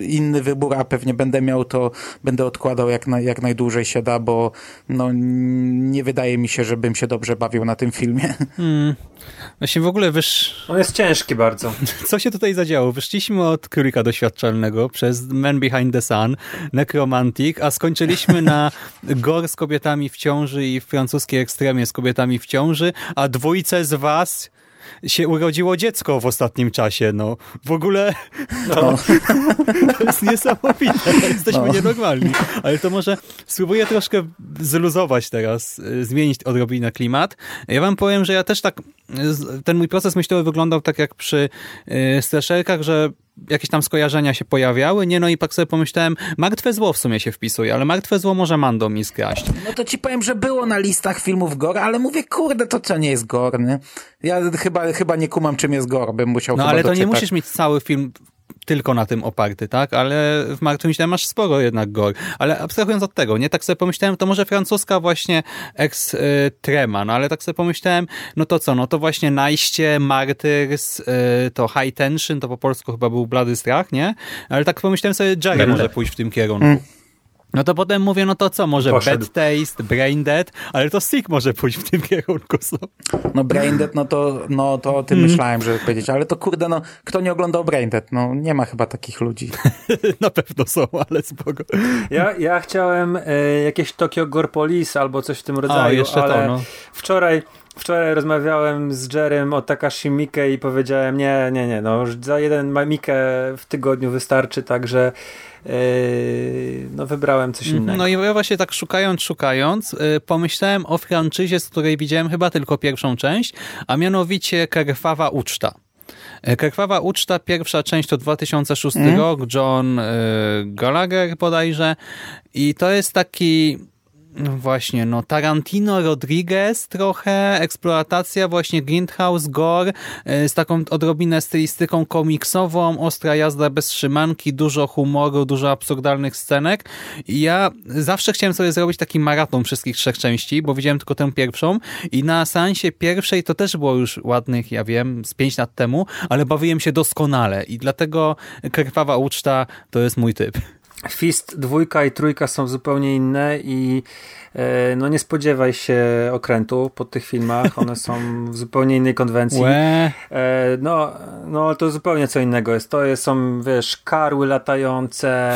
inny wybór, a pewnie będę miał, to będę odkładał jak, na, jak najdłużej się da, bo no, nie wydaje mi się, żebym się dobrze bawił na tym filmie. [LAUGHS] Hmm. Właśnie w ogóle wysz... On jest ciężki bardzo. [LAUGHS] Co się tutaj zadziało? Wyszliśmy od królika doświadczalnego przez Man Behind the Sun, Necromantic, a skończyliśmy na [LAUGHS] Gor z kobietami w ciąży i francuskiej ekstremie z kobietami w ciąży, a dwójce z was się urodziło dziecko w ostatnim czasie, no. W ogóle no. [LAUGHS] to jest niesamowite, jesteśmy no. nienormalni. Ale to może spróbuję troszkę zluzować teraz, y, zmienić odrobinę klimat. Ja wam powiem, że ja też tak, y, ten mój proces myślowy wyglądał tak jak przy y, slasherkach, że jakieś tam skojarzenia się pojawiały, nie? No i tak sobie pomyślałem, martwe zło w sumie się wpisuje, ale martwe zło może Mando mi skraść. No to ci powiem, że było na listach filmów gore, ale mówię, kurde, to co nie jest gore, nie? Ja chyba, chyba nie kumam, czym jest gore, bym musiał No ale to doczytać. nie musisz mieć cały film tylko na tym oparty, tak? Ale w Martwym źle masz sporo jednak gore. Ale abstrahując od tego, nie? Tak sobie pomyślałem, to może francuska właśnie ex trema, no ale tak sobie pomyślałem, no to co, no to właśnie Najście, Martyrs, y, to High Tension, to po polsku chyba był Blady Strach, nie? Ale tak pomyślałem sobie, Jerry może pójść w tym kierunku. No to potem mówię, no to co, może Poszedł. Bad Taste, Brain Dead, ale to Sick może pójść w tym kierunku. So. No Brain Dead, no to, no to o tym mm. myślałem, żeby powiedzieć, ale to kurde, no kto nie oglądał Brain Dead? No nie ma chyba takich ludzi. [LAUGHS] Na pewno są, ale spoko. Ja, ja chciałem e, jakieś Tokyo Gore Police albo coś w tym rodzaju, A, jeszcze ale to, no. wczoraj Wczoraj rozmawiałem z Jerem o Takashi Miike i powiedziałem, nie, nie, nie, no już za jeden Mikę w tygodniu wystarczy, także yy, no wybrałem coś mhm. innego. No i ja właśnie tak szukając, szukając, yy, pomyślałem o franczyzie, z której widziałem chyba tylko pierwszą część, a mianowicie Krwawa Uczta. E, Krwawa Uczta, pierwsza część to 2006 mm. rok, John y, Gallagher bodajże i to jest taki no właśnie, no Tarantino, Rodriguez trochę, eksploatacja właśnie Grindhouse, Gore e, z taką odrobinę stylistyką komiksową, ostra jazda bez trzymanki, dużo humoru, dużo absurdalnych scenek i ja zawsze chciałem sobie zrobić taki maraton wszystkich trzech części, bo widziałem tylko tę pierwszą i na seansie pierwszej to też było już ładnych, ja wiem, z pięć lat temu, ale bawiłem się doskonale i dlatego Krwawa Uczta to jest mój typ. Fist dwójka i trójka są zupełnie inne i e, no nie spodziewaj się okrętu po tych filmach, one są w zupełnie innej konwencji. E, no, no to zupełnie co innego jest. To jest, są, wiesz, karły latające,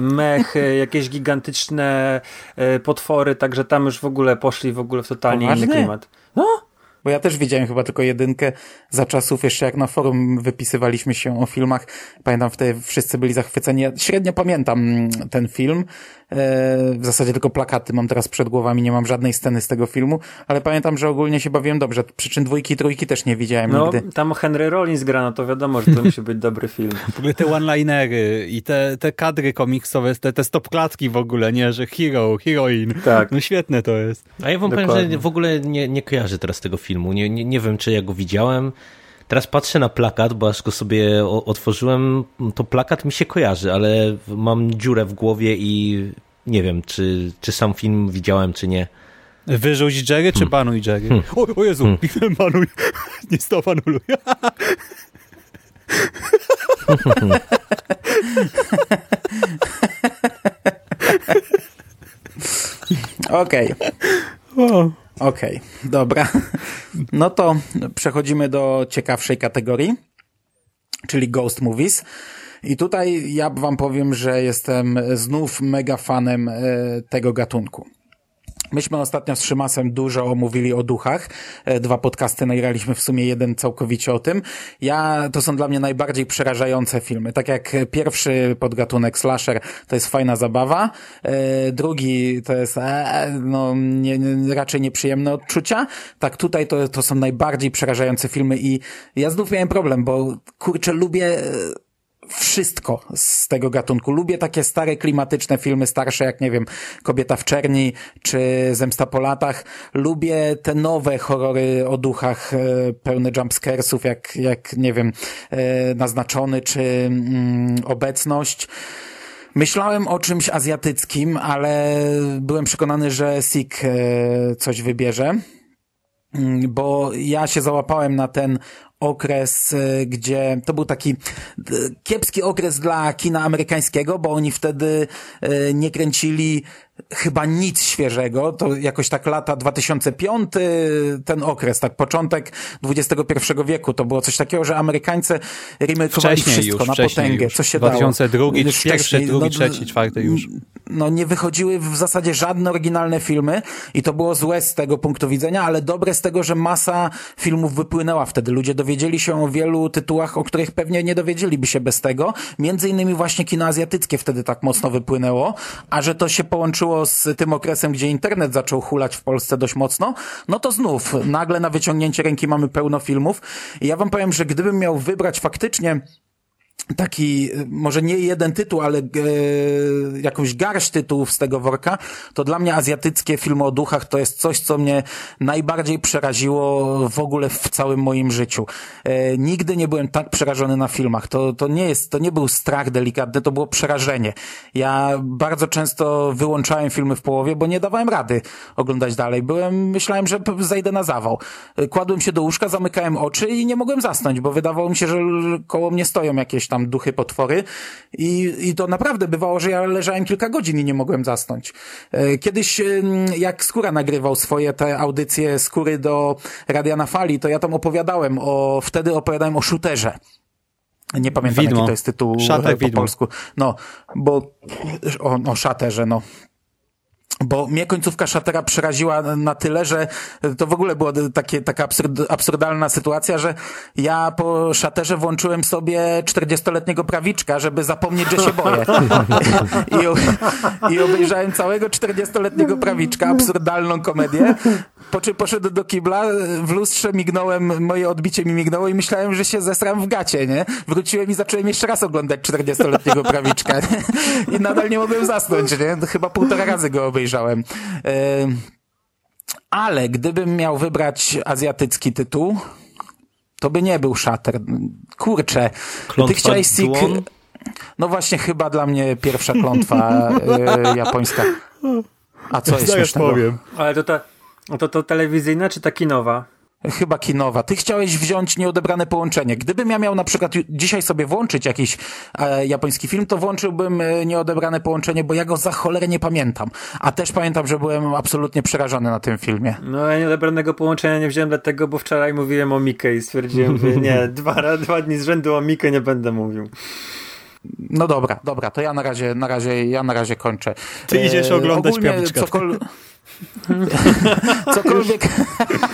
mechy, [LAUGHS] jakieś gigantyczne e, potwory, także tam już w ogóle poszli w ogóle w totalnie Poważnie? inny klimat. No, bo ja też widziałem chyba tylko jedynkę za czasów jeszcze jak na forum wypisywaliśmy się o filmach. Pamiętam wtedy wszyscy byli zachwyceni. Ja średnio pamiętam ten film. W zasadzie tylko plakaty mam teraz przed głowami, nie mam żadnej sceny z tego filmu, ale pamiętam, że ogólnie się bawiłem dobrze. Przyczyn dwójki i trójki też nie widziałem no, nigdy. tam Henry Rollins gra, no to wiadomo, że to musi być dobry film. W ogóle te one-linery i te, te kadry komiksowe, te, te stopklatki w ogóle, nie, że hero, heroin. Tak. No świetne to jest. A ja wam powiem, że w ogóle nie, nie kojarzę teraz tego filmu. Nie, nie, nie wiem, czy ja go widziałem. Teraz patrzę na plakat, bo aż go sobie otworzyłem, to plakat mi się kojarzy, ale mam dziurę w głowie i nie wiem, czy, czy sam film widziałem, czy nie. Wyrzuć Jerry, czy hmm. banuj Jerry? Hmm. O, o Jezu, hmm. [LAUGHS] banuj. Nie stop, anuluj. [LAUGHS] Okej. Okay. Okej, okay, dobra. No to przechodzimy do ciekawszej kategorii, czyli Ghost Movies. I tutaj ja wam powiem, że jestem znów mega fanem e, tego gatunku. Myśmy ostatnio z Szymasem dużo omówili o duchach. E, dwa podcasty nagraliśmy w sumie jeden całkowicie o tym. Ja, to są dla mnie najbardziej przerażające filmy. Tak jak pierwszy podgatunek slasher to jest fajna zabawa, e, drugi to jest e, no, nie, raczej nieprzyjemne odczucia. Tak tutaj to, to są najbardziej przerażające filmy i ja znów miałem problem, bo kurczę lubię wszystko z tego gatunku. Lubię takie stare, klimatyczne filmy, starsze jak, nie wiem, Kobieta w czerni, czy Zemsta po latach. Lubię te nowe horrory o duchach, e, pełne jumpscaresów, jak, jak, nie wiem, e, Naznaczony, czy mm, Obecność. Myślałem o czymś azjatyckim, ale byłem przekonany, że Sik e, coś wybierze mm, bo ja się załapałem na ten okres, y, gdzie to był taki y, kiepski okres dla kina amerykańskiego, bo oni wtedy y, nie kręcili chyba nic świeżego, to jakoś tak lata 2005, ten okres, tak początek XXI wieku, to było coś takiego, że Amerykańcy remakeowali wszystko już, na potęgę, już. co się 2002, dało. pierwszy, drugi, no, trzeci, czwarty już. No nie wychodziły w zasadzie żadne oryginalne filmy i to było złe z tego punktu widzenia, ale dobre z tego, że masa filmów wypłynęła wtedy. Ludzie dowiedzieli się o wielu tytułach, o których pewnie nie dowiedzieliby się bez tego. Między innymi właśnie kino azjatyckie wtedy tak mocno wypłynęło, a że to się połączyło z tym okresem, gdzie internet zaczął hulać w Polsce dość mocno, no to znów nagle na wyciągnięcie ręki mamy pełno filmów. I ja wam powiem, że gdybym miał wybrać faktycznie taki, może nie jeden tytuł, ale e, jakąś garść tytułów z tego worka, to dla mnie azjatyckie filmy o duchach to jest coś, co mnie najbardziej przeraziło w ogóle w całym moim życiu. E, nigdy nie byłem tak przerażony na filmach. To, to nie jest, to nie był strach delikatny, to było przerażenie. Ja bardzo często wyłączałem filmy w połowie, bo nie dawałem rady oglądać dalej. Byłem, myślałem, że zajdę na zawał. E, kładłem się do łóżka, zamykałem oczy i nie mogłem zasnąć, bo wydawało mi się, że koło mnie stoją jakieś tam duchy, potwory i, i to naprawdę bywało, że ja leżałem kilka godzin i nie mogłem zasnąć. E, kiedyś, jak Skóra nagrywał swoje te audycje Skóry do Radia na Fali, to ja tam opowiadałem o, wtedy opowiadałem o shooterze. Nie pamiętam, Widmo. jaki to jest tytuł Szatek po widmo. polsku. No, bo o, o szaterze, no bo mnie końcówka Szatera przeraziła na tyle, że to w ogóle była takie, taka absurd, absurdalna sytuacja, że ja po Szaterze włączyłem sobie 40-letniego prawiczka, żeby zapomnieć, że się boję. [LAUGHS] I, I obejrzałem całego 40-letniego prawiczka, absurdalną komedię, po czym poszedłem do kibla, w lustrze mignąłem, moje odbicie mi mignęło i myślałem, że się zesram w gacie, nie? Wróciłem i zacząłem jeszcze raz oglądać 40-letniego prawiczka nie? [LAUGHS] i nadal nie mogłem zasnąć, nie? Chyba półtora razy go obejrzałem. Ale gdybym miał wybrać azjatycki tytuł, to by nie był Shatter. Kurczę. Klątwa ty chciałeś Sik... No właśnie chyba dla mnie pierwsza klątwa y, japońska. A co [LAUGHS] jest śmiesznego? powiem. Ale to ta no to to telewizyjna czy ta kinowa? Chyba kinowa. Ty chciałeś wziąć nieodebrane połączenie. Gdybym ja miał na przykład dzisiaj sobie włączyć jakiś e, japoński film, to włączyłbym e, nieodebrane połączenie, bo ja go za cholerę nie pamiętam. A też pamiętam, że byłem absolutnie przerażony na tym filmie. No ja nieodebranego połączenia nie wziąłem dlatego, bo wczoraj mówiłem o Mikę i stwierdziłem, że nie, [LAUGHS] dwa, dwa dni z rzędu o Mikę nie będę mówił. No dobra, dobra, to ja na razie, na razie, ja na razie kończę. Ty idziesz e, oglądać e, [LAUGHS] [LAUGHS] cokolwiek,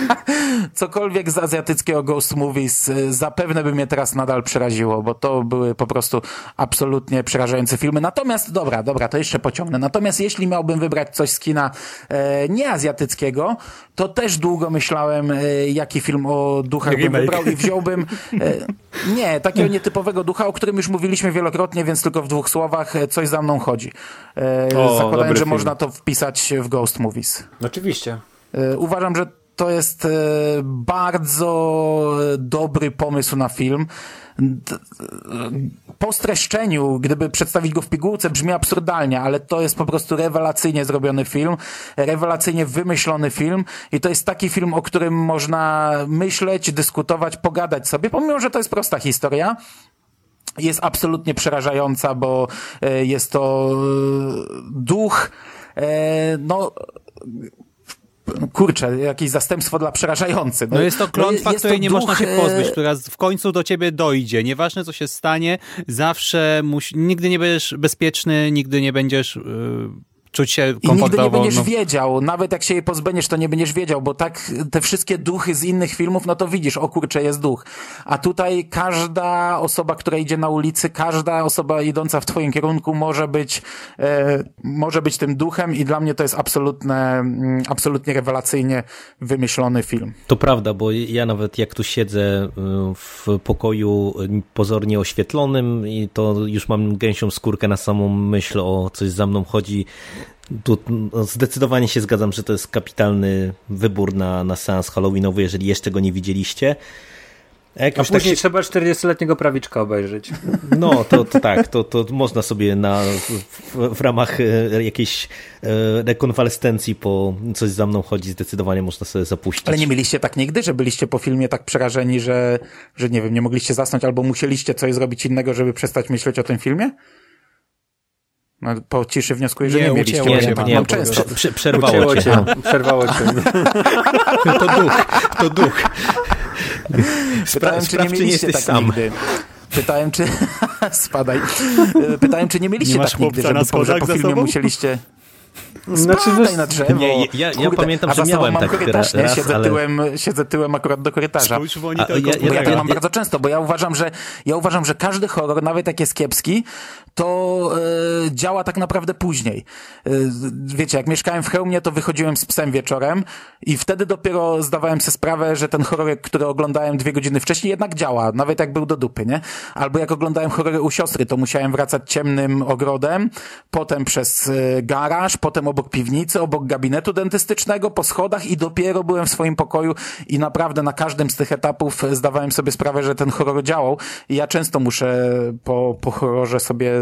[LAUGHS] cokolwiek z azjatyckiego Ghost Movies y, zapewne by mnie teraz nadal przeraziło, bo to były po prostu absolutnie przerażające filmy. Natomiast, dobra, dobra, to jeszcze pociągnę. Natomiast jeśli miałbym wybrać coś z kina e, nieazjatyckiego, to też długo myślałem, e, jaki film o duchach bym wybrał i wziąłbym [LAUGHS] e, nie, takiego nietypowego ducha, o którym już mówiliśmy wielokrotnie, więc tylko w dwóch słowach, e, coś za mną chodzi. E, O, zakładając, że film. można to wpisać w Ghost Movies. Oczywiście. E, Uważam, że to jest e, bardzo e, dobry pomysł na film. Po streszczeniu, gdyby przedstawić go w pigułce, brzmi absurdalnie, ale to jest po prostu rewelacyjnie zrobiony film, rewelacyjnie wymyślony film i to jest taki film, o którym można myśleć, dyskutować, pogadać sobie, pomimo, że to jest prosta historia jest absolutnie przerażająca, bo jest to duch, no kurczę, jakieś zastępstwo dla przerażający. No jest to klątwa, jest której to nie duch, można się e, pozbyć, która z- w końcu do ciebie dojdzie. Nieważne, co się stanie, zawsze musi, nigdy nie będziesz bezpieczny, nigdy nie będziesz yy, czuć się I nigdy nie komfortowo. będziesz no. wiedział, nawet jak się jej pozbędziesz, to nie będziesz wiedział, bo tak te wszystkie duchy z innych filmów, no to widzisz, o kurczę, jest duch. A tutaj każda osoba, która idzie na ulicy, każda osoba idąca w twoim kierunku może być, e, może być tym duchem i dla mnie to jest absolutne, mm, absolutnie rewelacyjnie wymyślony film. To prawda, bo ja nawet jak tu siedzę y, w pokoju pozornie oświetlonym i to już mam gęsią skórkę na samą myśl o coś za mną chodzi. Tu no, zdecydowanie się zgadzam, że to jest kapitalny wybór na, na seans halloweenowy, jeżeli jeszcze go nie widzieliście. A A tak później się, trzeba 40-letniego prawiczka obejrzeć. [LAUGHS] no, to, to tak, to, to można sobie na, w, w ramach e, jakiejś e, rekonwalescencji po coś za mną chodzi, zdecydowanie można sobie zapuścić. Ale nie mieliście tak nigdy, że byliście po filmie tak przerażeni, że, że nie wiem, nie mogliście zasnąć albo musieliście coś zrobić innego, żeby przestać myśleć o tym filmie? No, po ciszy wnioskuję, że nie, Nie, mieliście. wam. mam, nie, mam prze- często. prze- przerwało Ucięło cię. cię. Przerwało cię. [LAUGHS] To duch, to duch. Pytałem, Spra- czy nie czy nie mieliście tak sam. nigdy. Pytałem, czy... [LAUGHS] Spadaj. [LAUGHS] Pytałem, czy nie mieliście Nie tak nigdy, żeby na po, że po filmie musieliście... Znaczy, wiesz- na drzewo. Nie, ja- ja Kurde, pamiętam, a że za sobą miałem mam tak korytarz, raz, nie? Siedzę, ale- tyłem, siedzę tyłem akurat do korytarza. Spójrz w A, monitor ja- ja- Bo ja komputera. to mam bardzo często, bo ja uważam, że ja uważam, że każdy horror, nawet jak jest kiepski, to e, działa tak naprawdę później. E, wiecie, jak mieszkałem w Chełmie, to wychodziłem z psem wieczorem i wtedy dopiero zdawałem sobie sprawę, że ten horror, który oglądałem dwie godziny wcześniej, jednak działa, nawet jak był do dupy, nie? Albo jak oglądałem horrory u siostry, to musiałem wracać ciemnym ogrodem, potem przez e, garaż, potem obok piwnicy, obok gabinetu dentystycznego, po schodach i dopiero byłem w swoim pokoju i naprawdę na każdym z tych etapów zdawałem sobie sprawę, że ten horror działał i ja często muszę po, po horrorze sobie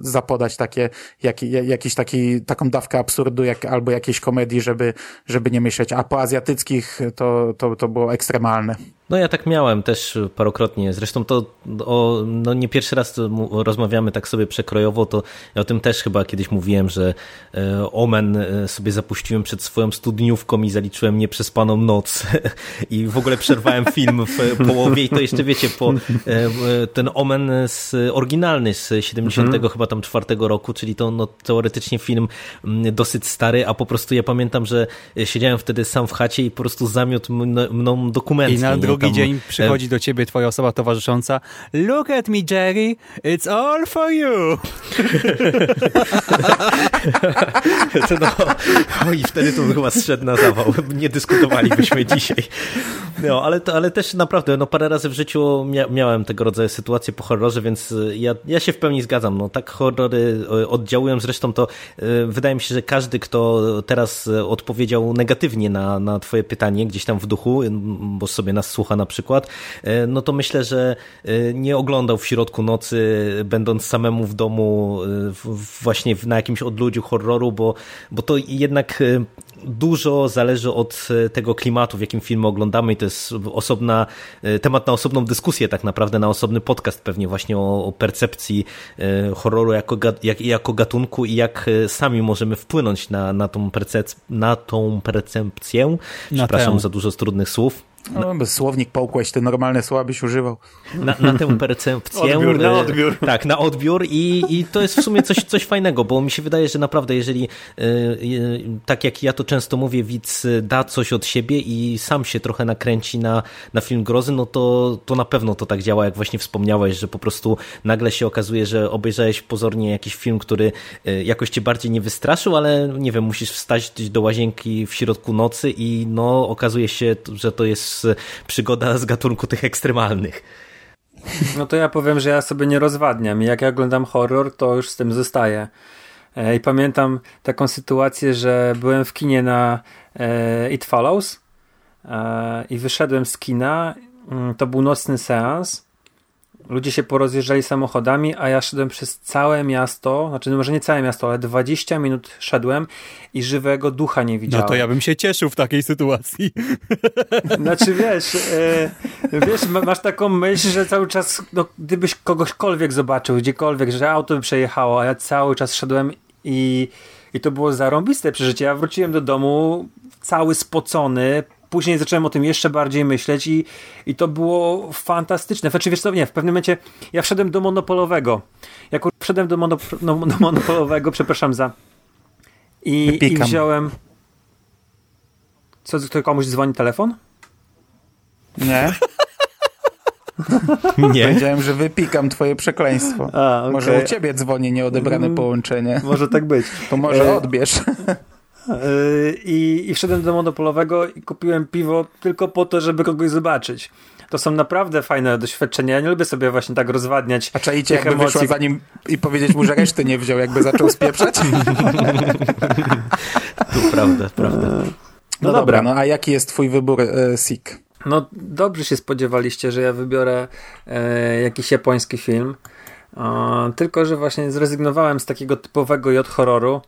zapodać takie, jak, jakiś taki, taką dawkę absurdu jak, albo jakiejś komedii, żeby, żeby nie myśleć, a po azjatyckich to, to, to było ekstremalne. No ja tak miałem też parokrotnie. Zresztą to o, no nie pierwszy raz rozmawiamy tak sobie przekrojowo, to ja o tym też chyba kiedyś mówiłem, że e, Omen e, sobie zapuściłem przed swoją studniówką i zaliczyłem nieprzespaną noc [LAUGHS] i w ogóle przerwałem film w połowie i to jeszcze wiecie, po e, ten Omen z oryginalny z 70 chyba tam czwartego roku, czyli to no, teoretycznie film dosyć stary, a po prostu ja pamiętam, że siedziałem wtedy sam w chacie i po prostu zamiótł mn- mną dokument. I na drugi dzień przychodzi do ciebie twoja osoba towarzysząca. Look at me, Jerry. It's all for you. [LAUGHS] To no, o, I wtedy to chyba zszedł na zawał. Nie dyskutowalibyśmy dzisiaj. No, ale, to, ale też naprawdę, no parę razy w życiu mia miałem tego rodzaju sytuacje po horrorze, więc y, ja, ja się w pełni zgadzam. No, tak horrory y, oddziałują. Zresztą to y, wydaje mi się, że każdy, kto teraz odpowiedział negatywnie na, na twoje pytanie, gdzieś tam w duchu, bo sobie nas słucha na przykład, y, no to myślę, że y, nie oglądał w środku nocy, będąc samemu w domu, w, właśnie na jakimś odludziu horroru, bo, bo to jednak dużo zależy od tego klimatu, w jakim filmy oglądamy i to jest osobna, temat na osobną dyskusję tak naprawdę, na osobny podcast pewnie właśnie o, o percepcji horroru jako, jak, jako gatunku i jak sami możemy wpłynąć na, na, tą, percep- na tą percepcję. Na Przepraszam tę. za dużo z trudnych słów. No, bez słownik połkłeś, ty normalne słowa byś używał. Na, na tę percepcję. [LAUGHS] Odbiór, na e, odbiór. Tak, na odbiór i, i to jest w sumie coś, coś fajnego, bo mi się wydaje, że naprawdę jeżeli, e, e, tak jak ja to często mówię, widz da coś od siebie i sam się trochę nakręci na, na film grozy, no to, to na pewno to tak działa, jak właśnie wspomniałeś, że po prostu nagle się okazuje, że obejrzałeś pozornie jakiś film, który jakoś cię bardziej nie wystraszył, ale nie wiem, musisz wstać do łazienki w środku nocy i no okazuje się, że to jest przygoda z gatunku tych ekstremalnych. No to ja powiem, że ja sobie nie rozwadniam jak ja oglądam horror, to już z tym zostaję. E, I pamiętam taką sytuację, że byłem w kinie na e, It Follows e, i wyszedłem z kina. Mm, to był nocny seans Ludzie się porozjeżdżali samochodami, a ja szedłem przez całe miasto, znaczy no może nie całe miasto, ale 20 minut szedłem i żywego ducha nie widziałem. No to ja bym się cieszył w takiej sytuacji. [LAUGHS] Znaczy wiesz, e, wiesz, masz taką myśl, że cały czas, no, gdybyś kogośkolwiek zobaczył, gdziekolwiek, że auto by przejechało, a ja cały czas szedłem i, i to było zarąbiste przeżycie. Ja wróciłem do domu cały spocony, później zacząłem o tym jeszcze bardziej myśleć i, i to było fantastyczne. Znaczy, wiesz co, nie, w pewnym momencie ja wszedłem do monopolowego. Jak wszedłem do, mono, no, do monopolowego, [LAUGHS] przepraszam za... I, i wziąłem... Co, to komuś dzwoni telefon? Nie. [LAUGHS] [LAUGHS] Nie. Powiedziałem, że wypikam twoje przekleństwo. A, okay. Może u ciebie dzwoni nieodebrane mm, połączenie. Może tak być. To może e... odbierz. Yy, I, I wszedłem do monopolowego i kupiłem piwo tylko po to, żeby kogoś zobaczyć. To są naprawdę fajne doświadczenia. Ja nie lubię sobie właśnie tak rozwadniać. A czaicie, jakby emocji. wyszła za nim i powiedzieć mu, że reszty nie wziął, jakby zaczął spieprzać? tu prawda, prawda. No, no dobra, no a jaki jest twój wybór e, Sik? No dobrze się spodziewaliście, że ja wybiorę e, jakiś japoński film. E, tylko, że właśnie zrezygnowałem z takiego typowego J horroru E,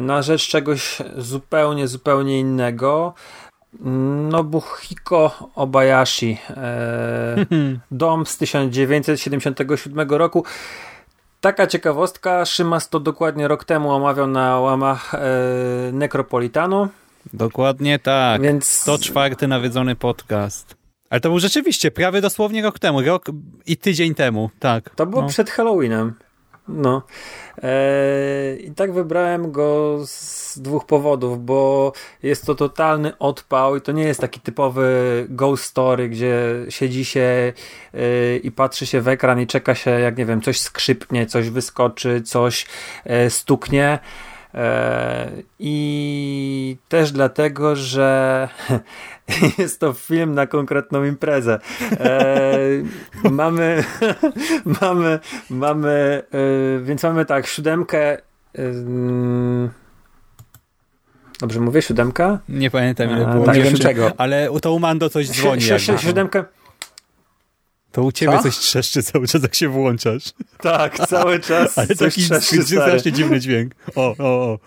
na rzecz czegoś zupełnie, zupełnie innego. Nobuhiko Obayashi, e, [LAUGHS] dom z 1977 roku. Taka ciekawostka, Szymas to dokładnie rok temu omawiał na łamach e, Necropolitanu. Dokładnie tak. Więc... 104 nawiedzony podcast. Ale to był rzeczywiście prawie dosłownie rok temu, rok i tydzień temu, tak. To było no. przed Halloweenem. No. Eee, I tak wybrałem go z dwóch powodów, bo jest to totalny odpał i to nie jest taki typowy ghost story, gdzie siedzi się yy, i patrzy się w ekran i czeka się, jak nie wiem, coś skrzypnie, coś wyskoczy, coś yy, stuknie. E, I też dlatego, że [LAUGHS] jest to film na konkretną imprezę. E, [LAUGHS] mamy, [LAUGHS] mamy, mamy, e, więc mamy tak, siódemkę. Dobrze mówię, siódemka? Nie pamiętam ile było. Tak, nie wiem czego. Ale to u Mando coś dzwoni. Siódemkę. To u ciebie Co? coś trzeszczy cały czas, jak się włączasz. Tak, cały czas [LAUGHS] Ale coś taki strasznie dziwny dźwięk. O, o, o.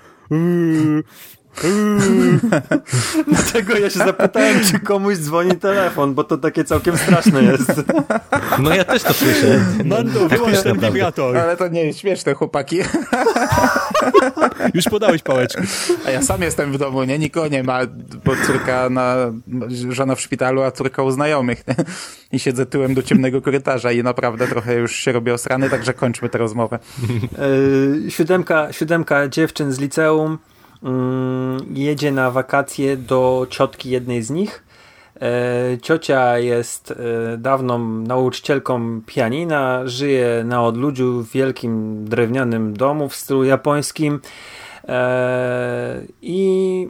[LAUGHS] Dlatego ja się zapytałem, czy komuś dzwoni telefon, bo to takie całkiem straszne jest. No ja też to słyszę. Mando, wyłącz ten wibrator. Ale to nie jest śmieszne, chłopaki. Już podałeś pałeczkę. A ja sam jestem w domu, nie? Nikogo nie ma, bo córka na, żona w szpitalu, a córka u znajomych. Nie? I siedzę tyłem do ciemnego korytarza i naprawdę trochę już się robię osrany, także kończmy tę rozmowę. Yy, siódemka, siódemka dziewczyn z liceum jedzie na wakacje do ciotki jednej z nich. E, ciocia jest e, dawną nauczycielką pianina, żyje na odludziu w wielkim drewnianym domu w stylu japońskim e, i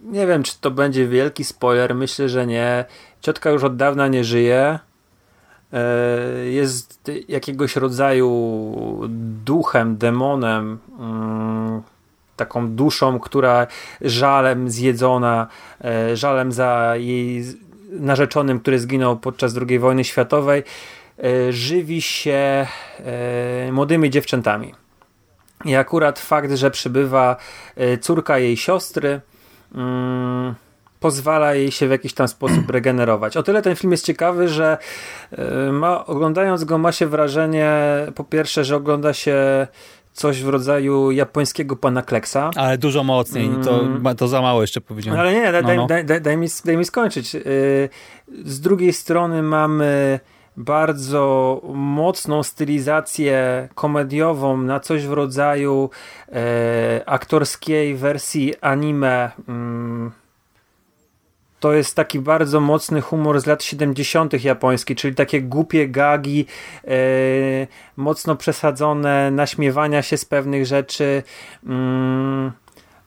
nie wiem, czy to będzie wielki spoiler, myślę, że nie. Ciotka już od dawna nie żyje. Jest jakiegoś rodzaju duchem, demonem, mm, taką duszą, która żalem zjedzona, e, żalem za jej narzeczonym, który zginął podczas II wojny światowej, e, żywi się e, młodymi dziewczętami. I akurat fakt, że przybywa córka jej siostry, mm, pozwala jej się w jakiś tam sposób [CLEARS THROAT] regenerować. O tyle ten film jest ciekawy, że ma, oglądając go ma się wrażenie, po pierwsze, że ogląda się coś w rodzaju japońskiego pana Kleksa. Ale dużo mocniej, to, Mm. to za mało jeszcze powiedziałem. Ale nie, daj, No, daj, no. Daj, daj, daj, mi, daj mi skończyć. Yy, Z drugiej strony mamy bardzo mocną stylizację komediową na coś w rodzaju e, aktorskiej wersji anime. Mm. To jest taki bardzo mocny humor z lat 70. japoński, czyli takie głupie gagi, e, mocno przesadzone naśmiewania się z pewnych rzeczy. Mm.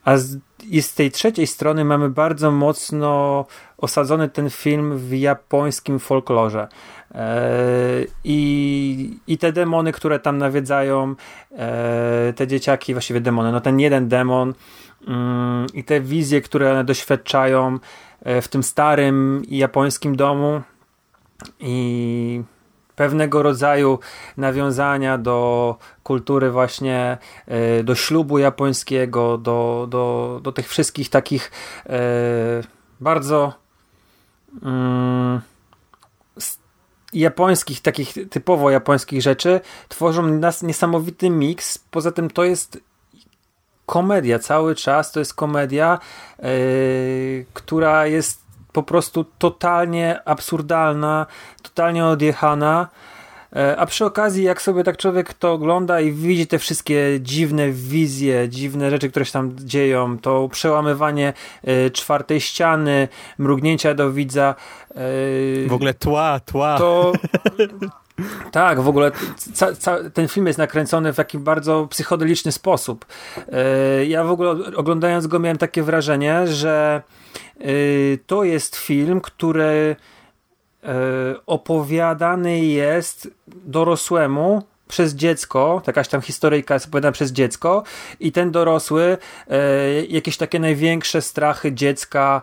A z, i z tej trzeciej strony mamy bardzo mocno osadzony ten film w japońskim folklorze. E, I, I te demony, które tam nawiedzają, e, te dzieciaki, właściwie demony, no ten jeden demon mm, i te wizje, które one doświadczają w tym starym japońskim domu i pewnego rodzaju nawiązania do kultury właśnie, e, do ślubu japońskiego, do, do, do tych wszystkich takich e, bardzo mm, japońskich, takich typowo japońskich rzeczy, tworzą nas niesamowity miks. Poza tym to jest komedia cały czas, to jest komedia, e, która jest po prostu totalnie absurdalna, totalnie odjechana. E, A przy okazji, jak sobie tak człowiek to ogląda i widzi te wszystkie dziwne wizje, dziwne rzeczy, które się tam dzieją, to przełamywanie e, czwartej ściany, mrugnięcia do widza. W ogóle tła, tła. to. [LAUGHS] Tak, w ogóle ca, ca, ten film jest nakręcony w taki bardzo psychodeliczny sposób. E, Ja w ogóle oglądając go miałem takie wrażenie, że e, to jest film, który e, opowiadany jest dorosłemu przez dziecko, jakaś tam historyjka jest opowiadana przez dziecko i ten dorosły jakieś takie największe strachy dziecka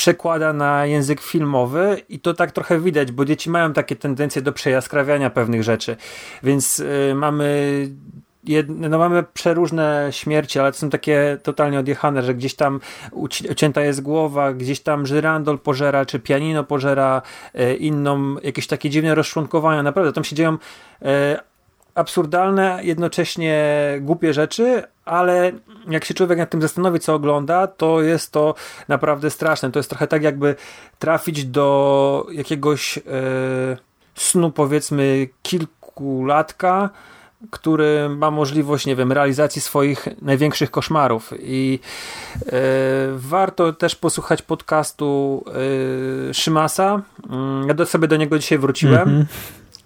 przekłada na język filmowy i to tak trochę widać, bo dzieci mają takie tendencje do przejaskrawiania pewnych rzeczy, więc y, mamy jedne, no mamy przeróżne śmierci, ale to są takie totalnie odjechane, że gdzieś tam uci- ucięta jest głowa, gdzieś tam żyrandol pożera, czy pianino pożera e, inną, jakieś takie dziwne rozczłonkowania, naprawdę tam się dzieją e, absurdalne, jednocześnie głupie rzeczy, ale jak się człowiek nad tym zastanowi, co ogląda, to jest to naprawdę straszne. To jest trochę tak, jakby trafić do jakiegoś e, snu, powiedzmy, kilkulatka, który ma możliwość, nie wiem, realizacji swoich największych koszmarów. I e, warto też posłuchać podcastu e, Szymasa. Mm, Ja do, sobie do niego dzisiaj wróciłem.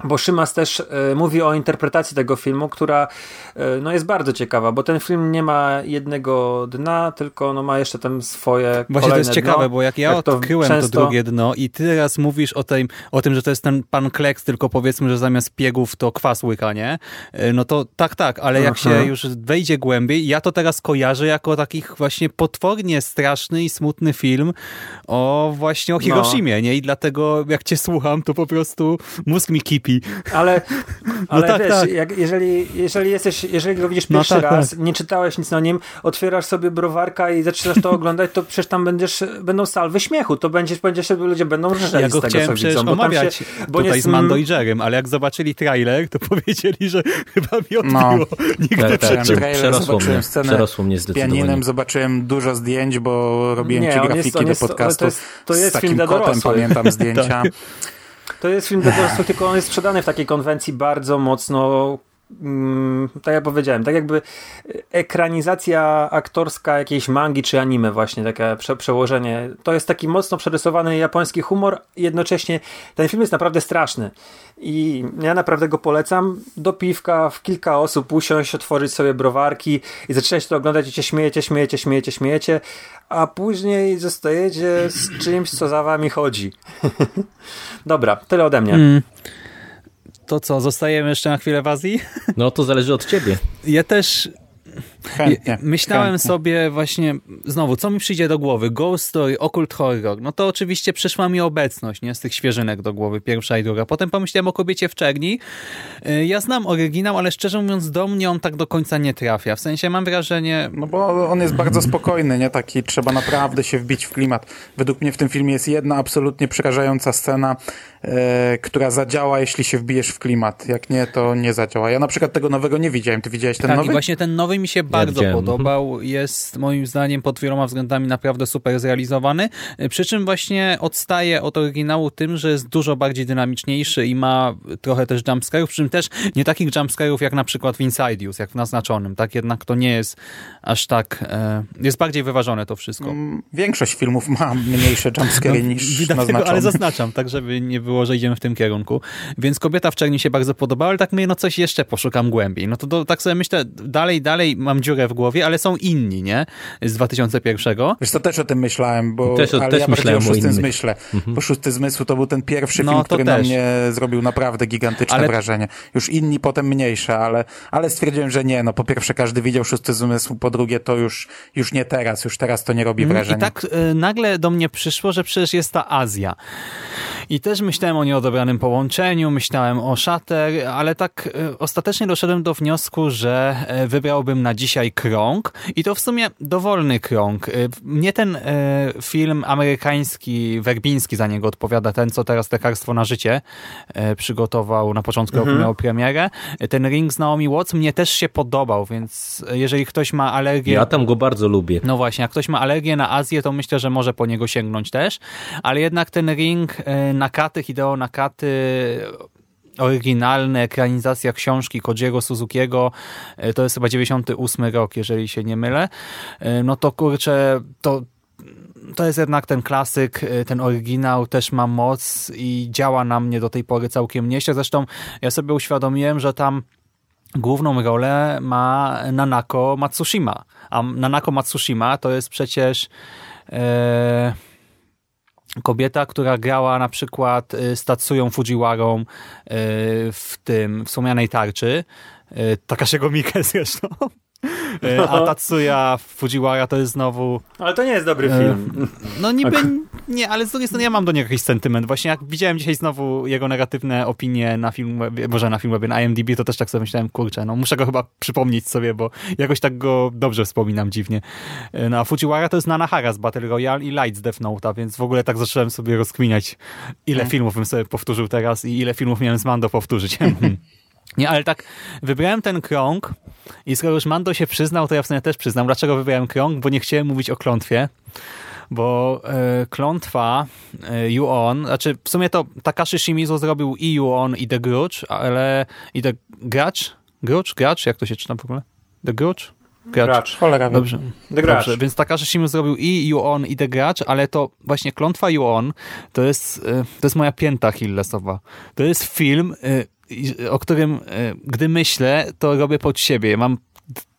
Bo Szymas też e, mówi o interpretacji tego filmu, która e, no, jest bardzo ciekawa, bo ten film nie ma jednego dna, tylko no, ma jeszcze tam swoje Właśnie to jest ciekawe, dno. bo jak ja Jak to odkryłem często- to drugie dno i ty teraz mówisz o tym, o tym, że to jest ten pan Kleks, tylko powiedzmy, że zamiast piegów to kwas łyka, nie? E, No to tak, tak, ale jak Aha. się już wejdzie głębiej, ja to teraz kojarzę jako takich właśnie potwornie straszny i smutny film o właśnie o No. Hiroshimie, nie? I dlatego jak cię słucham, to po prostu mózg mi Ale, [LAUGHS] ale tak, wiesz, tak. Jak, jeżeli, jeżeli jesteś, jeżeli go widzisz No pierwszy tak, raz, nie czytałeś nic o nim, otwierasz sobie browarka i zaczynasz to [LAUGHS] oglądać, to przecież tam będziesz, będą salwy śmiechu, to będziesz, będziesz ludzie będą rżeli Ja z go tego, chciałem co widzą. Bo tam omawiać się, bo tutaj nie z Mando i Jerem, ale jak zobaczyli trailer, to [LAUGHS] powiedzieli, że chyba mi odbiło. No. Nigdy Tak, tak, tak. Przerosło mnie, scenę przerosło mnie z zdecydowanie. pianinem, zobaczyłem dużo zdjęć, bo robiłem Nie, ci grafiki jest- do podcastu to jest- to jest z takim film kotem, pamiętam zdjęcia. To jest film dla dorosłych, tylko on jest sprzedany w takiej konwencji bardzo mocno mm, tak jak powiedziałem, tak jakby ekranizacja aktorska jakiejś mangi czy anime właśnie, takie prze przełożenie. To jest taki mocno przerysowany japoński humor jednocześnie ten film jest naprawdę straszny i ja naprawdę go polecam do piwka w kilka osób usiąść, otworzyć sobie browarki i zaczynać to oglądać i się śmiejecie, śmiejecie, śmiejecie, śmiejecie, a później zostajecie z czymś, co za wami chodzi. [LAUGHS] Dobra, tyle ode mnie. Mm. To co, zostajemy jeszcze na chwilę w Azji? No to zależy od ciebie. Ja też Chętnie. Myślałem chętnie. sobie właśnie, znowu, co mi przyjdzie do głowy? Ghost Story, Occult Horror. No to oczywiście przyszła mi obecność, nie? Z tych świeżynek do głowy, pierwsza i druga. Potem pomyślałem o Kobiecie w Czerni. Y, Ja znam oryginał, ale szczerze mówiąc do mnie on tak do końca nie trafia. W sensie mam wrażenie... No bo on jest bardzo spokojny, nie? Taki trzeba naprawdę się wbić w klimat. Według mnie w tym filmie jest jedna absolutnie przerażająca scena, e, która zadziała, jeśli się wbijesz w klimat. Jak nie, to nie zadziała. Ja na przykład tego nowego nie widziałem. Ty widziałeś ten tak, nowy? właśnie ten nowy mi się bardzo widziałem. podobał. Jest moim zdaniem pod wieloma względami naprawdę super zrealizowany. Przy czym właśnie odstaje od oryginału tym, że jest dużo bardziej dynamiczniejszy i ma trochę też jumpscare'ów, przy czym też nie takich jumpscare'ów jak na przykład w Insidious, jak w Naznaczonym. Tak jednak to nie jest aż tak... E, jest bardziej wyważone to wszystko. Mm, Większość filmów ma mniejsze jumpscary No, niż widać tego, naznaczone. ale zaznaczam, tak żeby nie było, że idziemy w tym kierunku. Więc Kobieta w Czerni się bardzo podobała, ale tak mnie no coś jeszcze poszukam głębiej. No to, to tak sobie myślę, dalej, dalej mam dziurę w głowie, ale są inni, nie? Z 2001. Wiesz co, też o tym myślałem, bo Też o- ale też ja myślałem o szóstym zmyśle. Bo szósty zmysł to był ten pierwszy No, film, to który na też. mnie zrobił naprawdę gigantyczne Ale- wrażenie. Już inni potem mniejsze, ale, ale stwierdziłem, że nie, no po pierwsze każdy widział szósty zmysł, po drugie to już, już nie teraz, już teraz to nie robi wrażenia. I tak y, nagle do mnie przyszło, że przecież jest ta Azja. I też myślałem o nieodebranym połączeniu, myślałem o Shutter, ale tak y, ostatecznie doszedłem do wniosku, że y, wybrałbym na dzisiaj krąg i to w sumie dowolny krąg. Y, Mnie ten y, film amerykański, werbiński za niego odpowiada, ten co teraz Lekarstwo na życie y, przygotował na początku roku miał premierę. Ten Ring z Naomi Watts mnie też się podobał, więc jeżeli ktoś ma alergię... Ja tam go bardzo lubię. No właśnie, jak ktoś ma alergię na Azję, to myślę, że może po niego sięgnąć też, ale jednak ten ring Nakaty, Hideo Nakaty oryginalny, ekranizacja książki Kojiego Suzukiego, e, to jest chyba 98 rok, jeżeli się nie mylę, e, no to kurczę, to to jest jednak ten klasyk, e, ten oryginał też ma moc i działa na mnie do tej pory całkiem nieźle. Zresztą ja sobie uświadomiłem, że tam główną rolę ma Nanako Matsushima. A Nanako Matsushima to jest przecież e, kobieta, która grała na przykład e, z Tatsują Fujiwarą e, w tym wspomnianej tarczy. E, Takashiego Miike [LAUGHS] zresztą. E, A Tatsuya Fujiwara to jest znowu Ale to nie jest dobry E, film. no niby nie, ale z drugiej strony ja mam do niego jakiś sentyment. Właśnie jak widziałem dzisiaj znowu jego negatywne opinie na film, może na filmwebie, na IMDb, to też tak sobie myślałem, kurczę, no muszę go chyba przypomnieć sobie, bo jakoś tak go dobrze wspominam dziwnie. No a Fujiwara to jest Nanahara z Battle Royale i Light z Death Note'a, więc w ogóle tak zacząłem sobie rozkminiać, ile filmów bym sobie powtórzył teraz i ile filmów miałem z Mando powtórzyć. [LAUGHS] [LAUGHS] Nie, ale tak, wybrałem ten krąg i skoro już Mando się przyznał, to ja w sumie też przyznam. Dlaczego wybrałem krąg? Bo nie chciałem mówić o klątwie, bo e, klątwa e, You-On, znaczy w sumie to Takashi Shimizu zrobił i You-On i The Grudge, ale i The Grudge? Grudge? Grudge? Jak to się czyta w ogóle? The Grudge? Gracz. Cholera. Dobrze. The. Dobrze, więc Takashi Shimizu zrobił i You-On i The Grudge, ale to właśnie Klątwa You-On to jest, e, to jest moja pięta Hillesowa. To jest film, o którym e, gdy myślę, to robię pod siebie. Mam